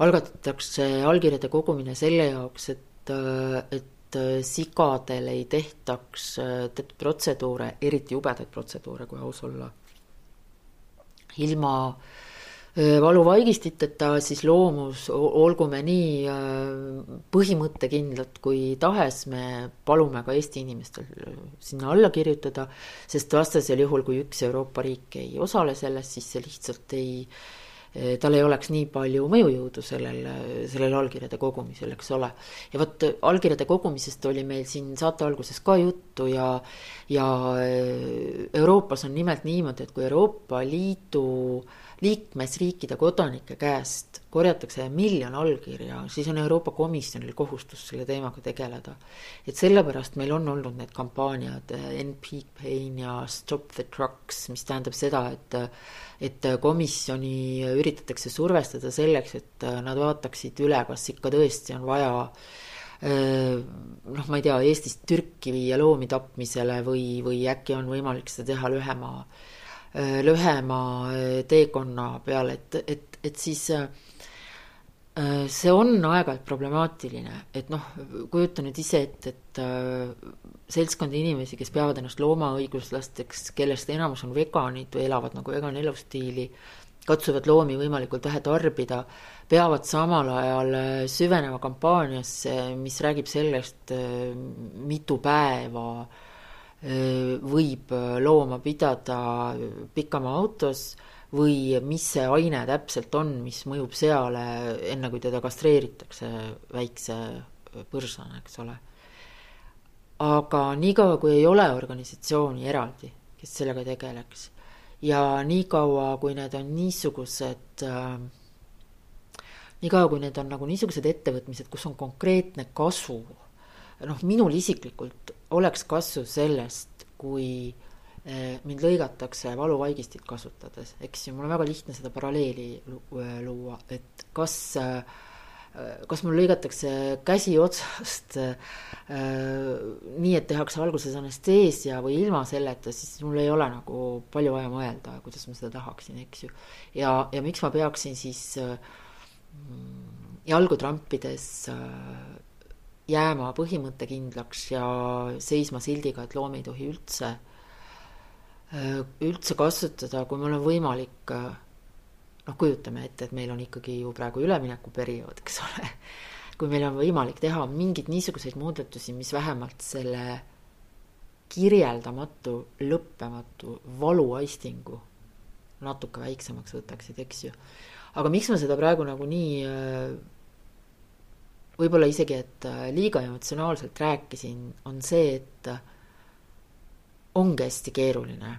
algatatakse allkirjade kogumine selle jaoks, et, äh, et sigadel ei tehtaks teatud protseduure, eriti jubedaid protseduure, kui aus olla, ilma äh, valuvaigistiteta, siis loomus, olgu me nii põhimõttekindlad kui tahes, me palume ka Eesti inimestel sinna alla kirjutada, sest vastasel juhul, kui üks Euroopa riik ei osale selles, siis see lihtsalt ei, tal ei oleks nii palju mõjujõudu sellel, sellel allkirjade kogumisel, eks ole. ja vot allkirjade kogumisest oli meil siin saate alguses ka juttu ja, ja Euroopas on nimelt niimoodi, et kui Euroopa Liidu äh, liikmesriikide kodanike käest korjatakse miljon allkirja, siis on Euroopa Komisjonil kohustus selle teemaga tegeleda. et sellepärast meil on olnud need kampaaniad End Peak Pain ja Stop the Trucks, mis tähendab seda, et et komisjoni üritatakse survestada selleks, et nad vaataksid üle, kas ikka tõesti on vaja noh, ma ei tea, Eestist Türki viia loomi tapmisele või, või äkki on võimalik seda teha lühema lühema teekonna peale, et, et, et siis see on aeg-ajalt problemaatiline, et noh, kujuta nüüd ise ette, et seltskond inimesi, kes peavad ennast loomaõiguslasteks, kellest enamus on veganid või elavad nagu vegan elustiili, katsuvad loomi võimalikult vähe tarbida, peavad samal ajal äh, süvenema kampaaniasse, mis räägib sellest, äh, mitu päeva äh, võib looma pidada pikamaa autos või mis see aine täpselt on, mis mõjub seale, enne kui teda kastreeritakse väikse põrsana, eks ole. aga niikaua, kui ei ole organisatsiooni eraldi, kes sellega tegeleks ja niikaua, kui need on niisugused äh, niikaua, kui need on nagu niisugused ettevõtmised, kus on konkreetne kasu, noh, minul isiklikult oleks kasu sellest, kui äh, mind lõigatakse valuvaigistit kasutades, eks ju, mul on väga lihtne seda paralleeli luua, et kas äh, kas mul lõigatakse käsi otsast äh, nii, et tehakse alguses anesteesia või ilma selleta, siis mul ei ole nagu palju vaja mõelda, kuidas ma seda tahaksin, eks ju. ja, ja miks ma peaksin siis äh, jalgu trampides äh, jääma põhimõttekindlaks ja seisma sildiga, et loomi ei tohi üldse, üldse kasutada, kui mul on võimalik noh, kujutame ette, et meil on ikkagi ju praegu üleminekuperiood, eks ole. kui meil on võimalik teha mingeid niisuguseid muudatusi, mis vähemalt selle kirjeldamatu, lõppematu valuaistingu natuke väiksemaks võtaksid, eks ju. aga miks ma seda praegu nagu nii võib-olla isegi, et äh, liiga emotsionaalselt rääkisin, on see, et äh, ongi hästi keeruline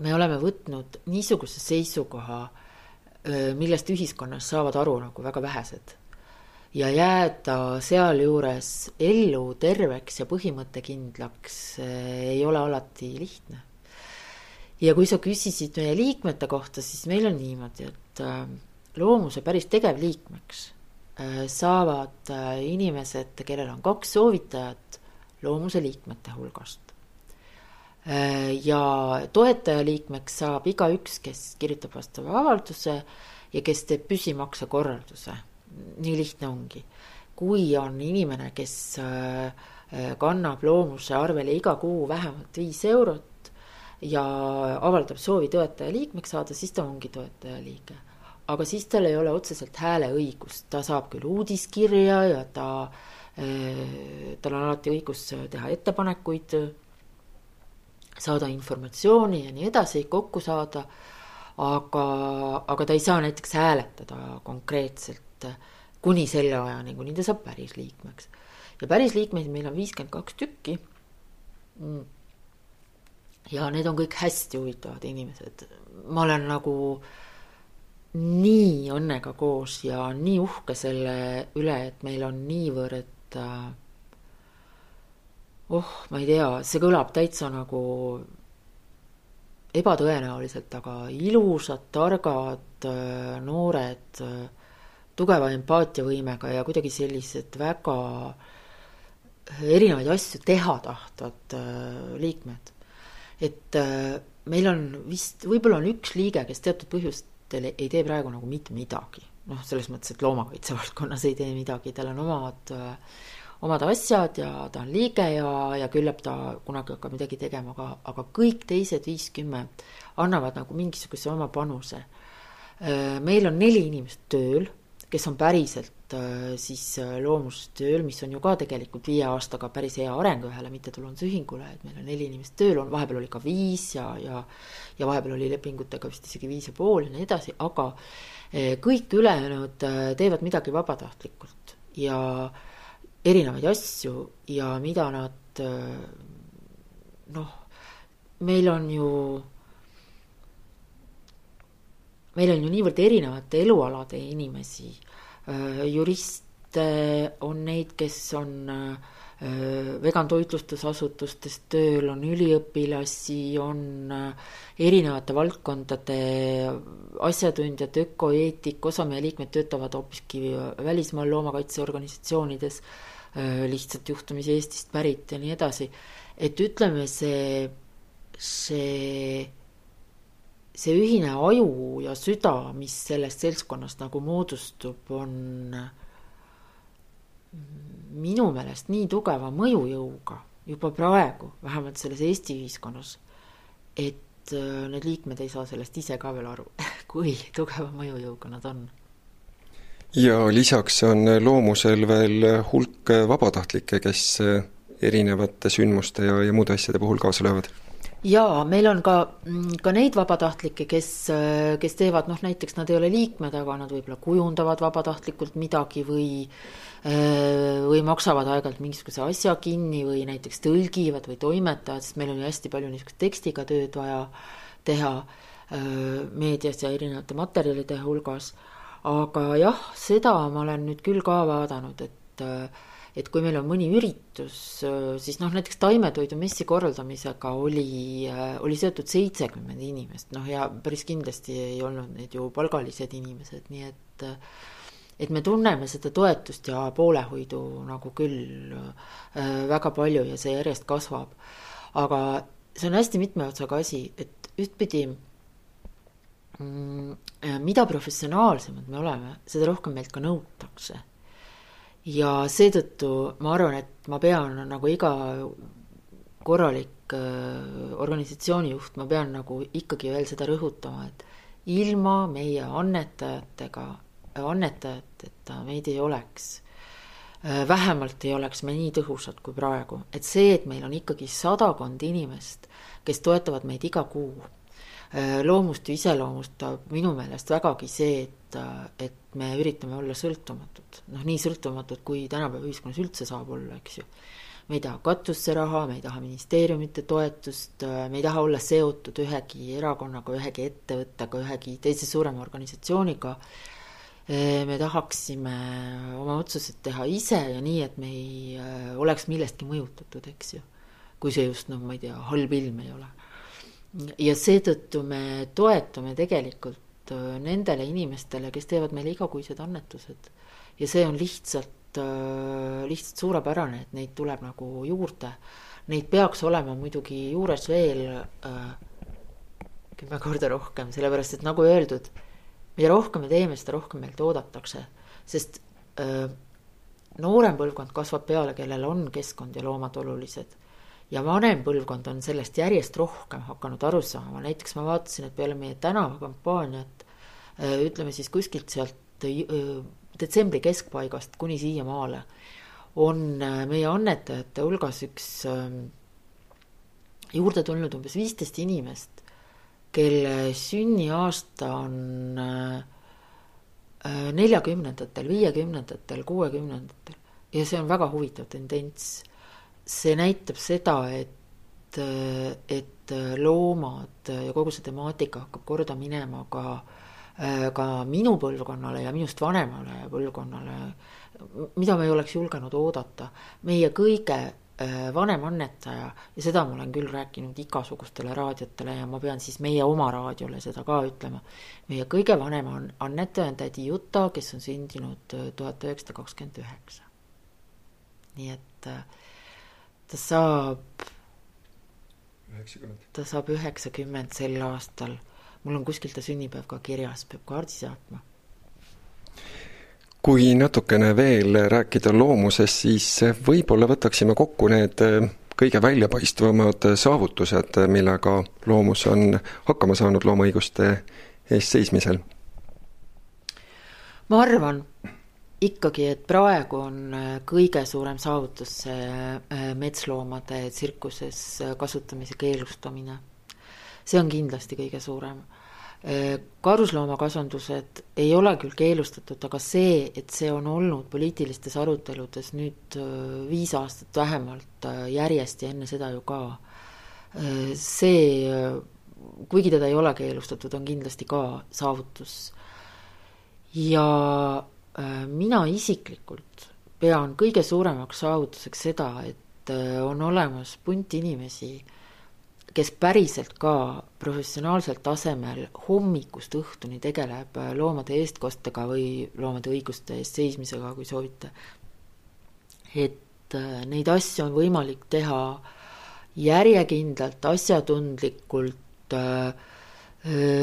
me oleme võtnud niisuguse seisukoha, millest ühiskonnas saavad aru nagu väga vähesed. ja jääda sealjuures ellu terveks ja põhimõttekindlaks ei ole alati lihtne. ja kui sa küsisid meie liikmete kohta, siis meil on niimoodi, et loomuse päris tegevliikmeks saavad inimesed, kellel on kaks soovitajat loomuse liikmete hulgast Äh, ja toetajaliikmeks saab igaüks, kes kirjutab vastava avalduse ja kes teeb püsimaksekorralduse. nii lihtne ongi. kui on inimene, kes äh, äh, kannab loomuse arvele iga kuu vähemalt viis eurot ja avaldab soovi toetajaliikmeks saada, siis ta ongi toetajaliige. Aga siis tal ei ole otseselt hääleõigust, ta saab küll uudiskirja ja ta, tal on alati õigus teha ettepanekuid saada informatsiooni ja nii edasi, kokku saada. aga, aga ta ei saa näiteks hääletada konkreetselt kuni selle ajani, kuni ta saab pärisliikmeks. ja pärisliikmeid meil on viiskümmend kaks tükki. Mm. ja need on kõik hästi huvitavad inimesed. ma olen nagu nii õnnega koos ja nii uhke selle üle, et meil on niivõrd äh, oh, ma ei tea, see kõlab täitsa nagu ebatõenäoliselt, aga ilusad, targad, äh, noored, äh, tugeva empaatiavõimega ja kuidagi sellised väga erinevaid asju teha tahtvad liikmed. et meil on vist, võib-olla on üks liige, kes teatud põhjustel ei tee praegu nagu mitte midagi. noh, selles mõttes, et loomakaitse valdkonnas ei tee midagi, tal on omad omad asjad ja ta on liige ja, ja küllap ta kunagi hakkab midagi tegema, aga, aga kõik teised viiskümmend annavad nagu mingisuguse oma panuse. Meil on neli inimest tööl, kes on päriselt siis äh, loomustööl, mis on ju ka tegelikult viie aastaga päris hea areng ühele mittetulundusühingule, et meil on neli inimest tööl, on vahepeal oli ka viis ja, ja ja vahepeal oli lepingutega vist isegi viis ja pool ja nii edasi, aga kõik ülejäänud teevad midagi vabatahtlikult ja äh, erinevaid asju ja mida nad noh, meil on ju, meil on ju niivõrd erinevate elualade inimesi, juriste on neid, kes on vegan toitlustusasutustes tööl, on üliõpilasi, on erinevate valdkondade asjatundjad, ökoeetik, osa meie liikmeid töötavad hoopiski välismaal loomakaitseorganisatsioonides Äh, lihtsalt juhtumisi Eestist pärit ja nii edasi. et ütleme, see see, see ühine aju ja süda, mis sellest seltskonnast nagu moodustub, on minu meelest nii tugeva mõjujõuga juba praegu, vähemalt selles Eesti ühiskonnas, et äh, need liikmed ei saa sellest ise ka veel aru, kui tugeva mõjujõuga nad on. ja lisaks on loomusel veel hulk vabatahtlikke, kes erinevate sündmuste ja, ja muude asjade puhul kaasa löövad jaa, meil on ka, mm, ka neid vabatahtlikke, kes, kes teevad noh, näiteks nad ei ole liikmed, aga nad võib-olla kujundavad vabatahtlikult midagi või äh, või maksavad aeg-ajalt mingisuguse asja kinni või näiteks tõlgivad või toimetavad, sest meil ju hästi palju niisugust tekstiga tööd vaja teha äh, meedias ja erinevate materjalide hulgas. aga jah, seda ma olen nüüd küll ka vaadanud, et äh, et kui meil on mõni üritus, siis noh, näiteks taimetoidu messi korraldamisega oli, oli seotud seitsekümmend inimest, noh ja päris kindlasti ei olnud need ju palgalised inimesed, nii et et me tunneme seda toetust ja poolehoidu nagu küll äh, väga palju ja see järjest kasvab. aga see on hästi mitme otsaga asi, et ühtpidi mm, mida professionaalsemad me oleme, seda rohkem meilt ka nõutakse ja seetõttu ma arvan, et ma pean nagu iga korralik äh, organisatsiooni juht, ma pean nagu ikkagi veel seda rõhutama, et ilma meie annetajatega, annetajateta meid ei oleks. Äh, vähemalt ei oleks me nii tõhusad kui praegu, et see, et meil on ikkagi sadakond inimest, kes toetavad meid iga kuu Äh, loomust ju iseloomustab minu meelest vägagi see, et, et me üritame olla sõltumatud. noh, nii sõltumatud, kui tänapäeva ühiskonnas üldse saab olla, eks ju. me ei taha katusse raha, me ei taha ministeeriumite toetust, me ei taha olla seotud ühegi erakonnaga, ühegi ettevõttega, ühegi teise suurema organisatsiooniga. Äh, me tahaksime oma otsused teha ise ja nii, et me ei äh, oleks millestki mõjutatud, eks ju. kui see just, noh, ma ei tea, halb ilm ei ole ja seetõttu me toetume tegelikult äh, nendele inimestele, kes teevad meile igakuised annetused. ja see on lihtsalt, äh, lihtsalt suurepärane, et neid tuleb nagu juurde. Neid peaks olema muidugi juures veel äh, kümme korda rohkem, sellepärast et nagu öeldud, mida rohkem me teeme, seda rohkem meilt oodatakse, sest öö, noorem põlvkond kasvab peale, kellel on keskkond ja loomad olulised ja vanem põlvkond on sellest järjest rohkem hakanud aru saama, näiteks ma vaatasin, et peale meie tänavakampaaniat äh, ütleme siis kuskilt sealt äh, detsembri keskpaigast kuni siiamaale on äh, meie annetajate hulgas üks juurde tulnud umbes viisteist inimest, kelle sünniaasta on neljakümnendatel, viiekümnendatel, kuuekümnendatel. Ja see on väga huvitav tendents see näitab seda, et, et loomad ja kogu see temaatika hakkab korda minema ka, ka minu põlvkonnale ja minust vanemale põlvkonnale, mida me ei oleks julgenud oodata. meie kõige äh, vanem annetaja ja seda ma olen küll rääkinud igasugustele raadiotele ja ma pean siis meie oma raadiole seda ka ütlema. meie kõige vanem annetaja on tädi Juta, kes on sündinud äh, tuhat üheksasada kakskümmend üheksa. nii et äh, ta saab. ta saab üheksakümmend sel aastal. mul on kuskil ta sünnipäev ka kirjas, peab kaardi saatma. kui natukene veel rääkida loomusest, siis võib-olla võtaksime kokku need kõige väljapaistvamad saavutused, millega loomus on hakkama saanud loomaõiguste eest seismisel? ma arvan, ikkagi, et praegu on äh, kõige suurem saavutus see äh, metsloomade tsirkuses äh, kasutamise keelustamine. see on kindlasti kõige suurem. karusloomakasvandused ei ole küll keelustatud, aga see, et see on olnud poliitilistes aruteludes nüüd viis aastat vähemalt järjest ja enne seda ju ka, see, kuigi teda ei ole keelustatud, on kindlasti ka saavutus. ja mina isiklikult pean kõige suuremaks saavutuseks seda, et äh, on olemas punt inimesi, kes päriselt ka professionaalsel tasemel hommikust õhtuni tegeleb äh, loomade eestkostega või loomade õiguste eest seismisega, kui soovite. et neid asju on võimalik teha järjekindlalt, asjatundlikult äh,,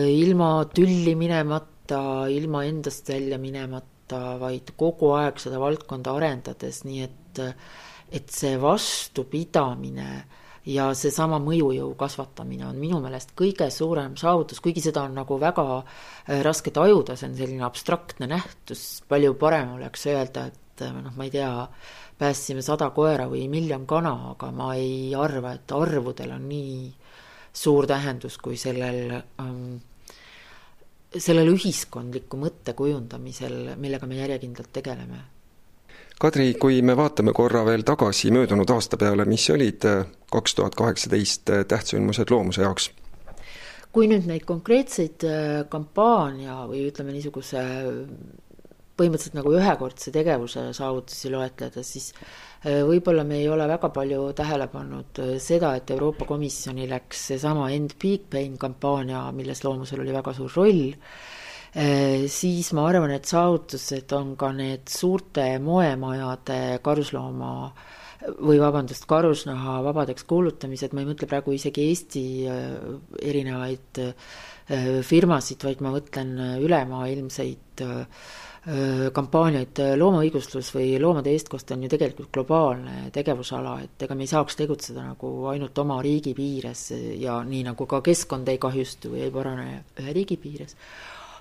ilma tülli minemata, ilma endast välja minemata, vaid kogu aeg seda valdkonda arendades, nii et, et see vastupidamine ja seesama mõjujõu kasvatamine on minu meelest kõige suurem saavutus, kuigi seda on nagu väga raske tajuda, see on selline abstraktne nähtus, palju parem oleks öelda, et noh, ma ei tea, päästsime sada koera või miljon kana, aga ma ei arva, et arvudel on nii suur tähendus kui sellel ähm, sellel ühiskondliku mõtte kujundamisel, millega me järjekindlalt tegeleme. Kadri, kui me vaatame korra veel tagasi möödunud aasta peale, mis olid äh, kaks tuhat kaheksateist äh, tähtsündmused loomuse jaoks? kui nüüd neid konkreetseid äh, kampaania või ütleme niisuguse põhimõtteliselt nagu ühekordse tegevuse saavutusi loetleda, siis äh, võib-olla me ei ole väga palju tähele pannud äh, seda, et Euroopa Komisjoni läks seesama End Big Pain kampaania, milles loomusel oli väga suur roll, äh, siis ma arvan, et saavutused on ka need suurte moemajade karuslooma või vabandust, karusnaha vabadeks kuulutamised, ma ei mõtle praegu isegi Eesti erinevaid firmasid, vaid ma mõtlen ülemaailmseid kampaaniaid, loomaõiguslus või loomade eestkoste on ju tegelikult globaalne tegevusala, et ega me ei saaks tegutseda nagu ainult oma riigi piires ja nii nagu ka keskkond ei kahjustu või ei parane ühe riigi piires.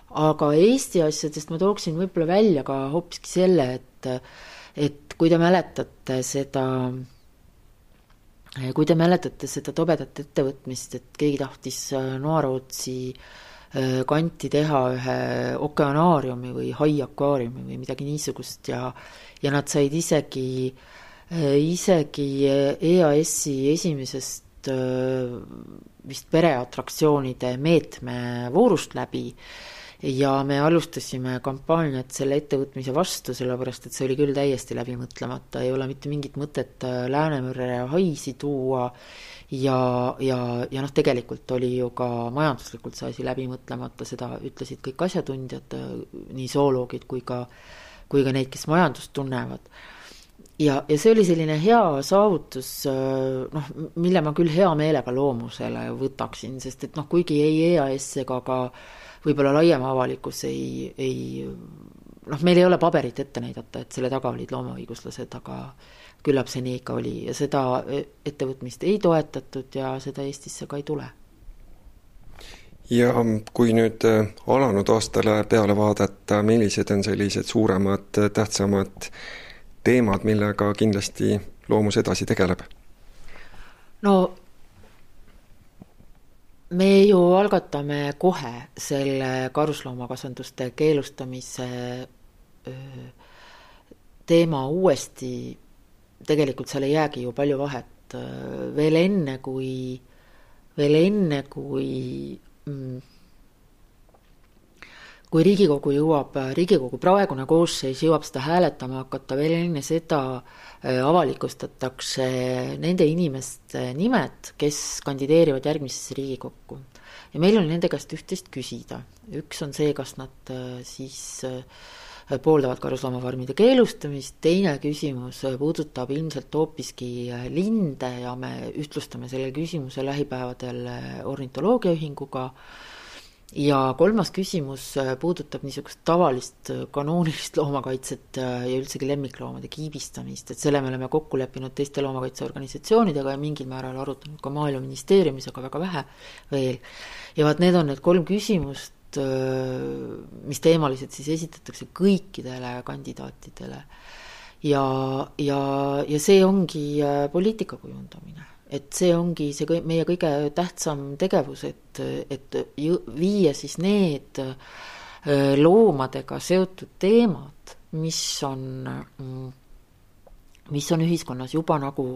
aga Eesti asjadest ma tooksin võib-olla välja ka hoopiski selle, et, et kui te mäletate seda kui te mäletate seda tobedat ettevõtmist, et keegi tahtis Noarootsi äh, Äh, kanti teha ühe okeanaariumi või haiakvaariumi või midagi niisugust ja ja nad said isegi, äh, isegi EAS-i esimesest äh, vist pereatraktsioonide meetme voorust läbi ja me alustasime kampaaniat selle ettevõtmise vastu, sellepärast et see oli küll täiesti läbimõtlemata, ei ole mitte mingit mõtet Läänemerre haisi tuua. Ja, ja, ja noh, tegelikult oli ju ka majanduslikult see asi läbi mõtlemata, seda ütlesid kõik asjatundjad, nii zooloogid kui ka, kui ka need, kes majandust tunnevad. ja, ja see oli selline hea saavutus, noh, mille ma küll hea meelega loomusele võtaksin, sest et noh, kuigi ei EAS ega ka võib-olla laiem avalikkus ei, ei noh, meil ei ole paberit ette näidata, et selle taga olid loomaõiguslased, aga küllap see nii ikka oli ja seda e, ettevõtmist ei toetatud ja seda Eestisse ka ei tule. ja kui nüüd e, alanud aastale peale vaadata, millised on sellised suuremad, e, tähtsamad teemad, millega kindlasti Loomus edasi tegeleb? no me ju algatame kohe selle karusloomakasvanduste keelustamise teema uuesti. Tegelikult seal ei jäägi ju palju vahet, veel enne, kui, veel enne, kui mm, kui Riigikogu jõuab, Riigikogu praegune koosseis jõuab seda hääletama hakata, veel enne seda äh, avalikustatakse nende inimeste nimed, kes kandideerivad järgmisesse Riigikokku. ja meil on nende käest üht-teist küsida, üks on see, kas nad äh, siis äh, pooldavad karusloomafarmide keelustamist, teine küsimus puudutab ilmselt hoopiski linde ja me ühtlustame selle küsimuse lähipäevadel ornitoloogiaühinguga, ja kolmas küsimus puudutab niisugust tavalist kanoonilist loomakaitset ja üldsegi lemmikloomade kiibistamist, et selle me oleme kokku leppinud teiste loomakaitseorganisatsioonidega ja mingil määral arutanud ka Maaeluministeeriumis, aga väga vähe veel. ja vaat need on need kolm küsimust, mis teemaliselt siis esitatakse kõikidele kandidaatidele. ja, ja, ja see ongi poliitika kujundamine, et see ongi see kõi, meie kõige tähtsam tegevus, et, et viia siis need loomadega seotud teemad, mis on, mis on ühiskonnas juba nagu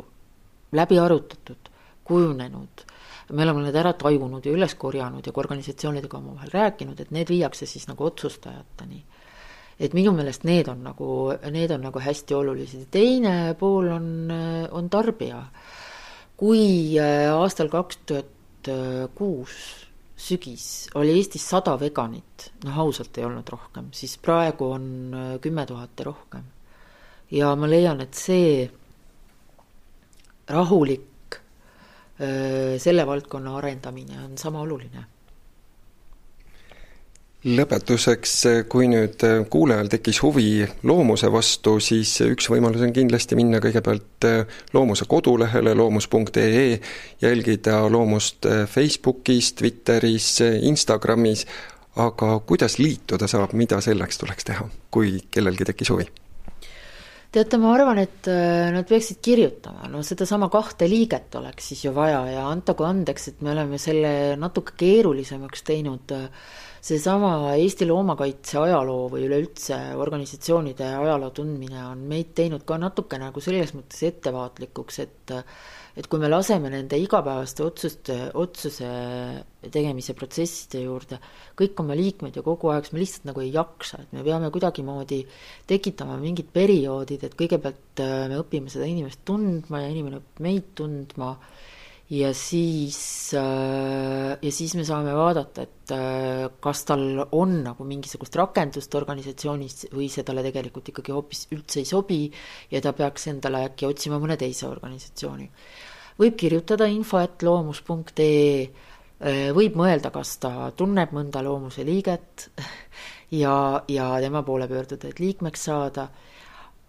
läbi arutatud, kujunenud me oleme need ära tajunud ja üles korjanud ja ka organisatsioonidega omavahel rääkinud, et need viiakse siis nagu otsustajateni. et minu meelest need on nagu, need on nagu hästi olulised ja teine pool on, on tarbija. Kui äh, aastal kaks tuhat kuus sügis oli Eestis sada veganit, noh ausalt ei olnud rohkem, siis praegu on äh, kümme tuhat ja rohkem. ja ma leian, et see rahulik selle valdkonna arendamine on sama oluline lõpetuseks, kui nüüd kuulajal tekkis huvi loomuse vastu, siis üks võimalus on kindlasti minna kõigepealt loomuse kodulehele loomus.ee, jälgida loomust Facebookis, Twitteris, Instagramis, aga kuidas liituda saab, mida selleks tuleks teha, kui kellelgi tekkis huvi? teate, ma arvan, et nad peaksid kirjutama, no sedasama kahte liiget oleks siis ju vaja ja antagu andeks, et me oleme selle natuke keerulisemaks teinud äh, seesama Eesti loomakaitse ajaloo või üleüldse organisatsioonide ajaloo tundmine on meid teinud ka natuke nagu selles mõttes ettevaatlikuks, et et kui me laseme nende igapäevaste otsuste, otsuse tegemise protsesside juurde kõik oma liikmed ja kogu aeg, siis me lihtsalt nagu ei jaksa, et me peame kuidagimoodi tekitama mingid perioodid, et kõigepealt me õpime seda inimest tundma ja inimene õpib meid tundma ja siis, äh, ja siis me saame vaadata, et äh, kas tal on nagu mingisugust rakendust organisatsioonis või see talle tegelikult ikkagi hoopis üldse ei sobi ja ta peaks endale äkki otsima mõne teise organisatsiooni. võib kirjutada info et loomus.ee, äh, võib mõelda, kas ta tunneb mõnda loomuse liiget ja, ja tema poole pöörduda, et liikmeks saada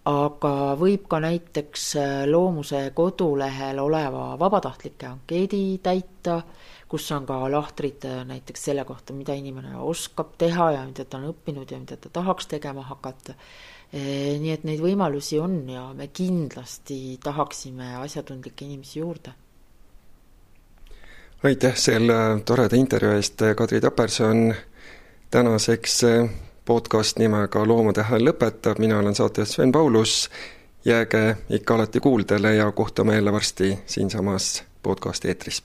aga võib ka näiteks äh, Loomuse kodulehel oleva vabatahtlike ankeedi täita, kus on ka lahtrid äh, näiteks selle kohta, mida inimene oskab teha ja mida ta on õppinud ja mida ta tahaks tegema hakata. Äh, nii et neid võimalusi on ja me kindlasti tahaksime asjatundlikke inimesi juurde. aitäh selle toreda intervjuu eest, Kadri Taperson. tänaseks podcast nimega Loomade Hääl lõpetab, mina olen saatejuht Sven Paulus, jääge ikka alati kuuldele ja kohtume jälle varsti siinsamas podcasti eetris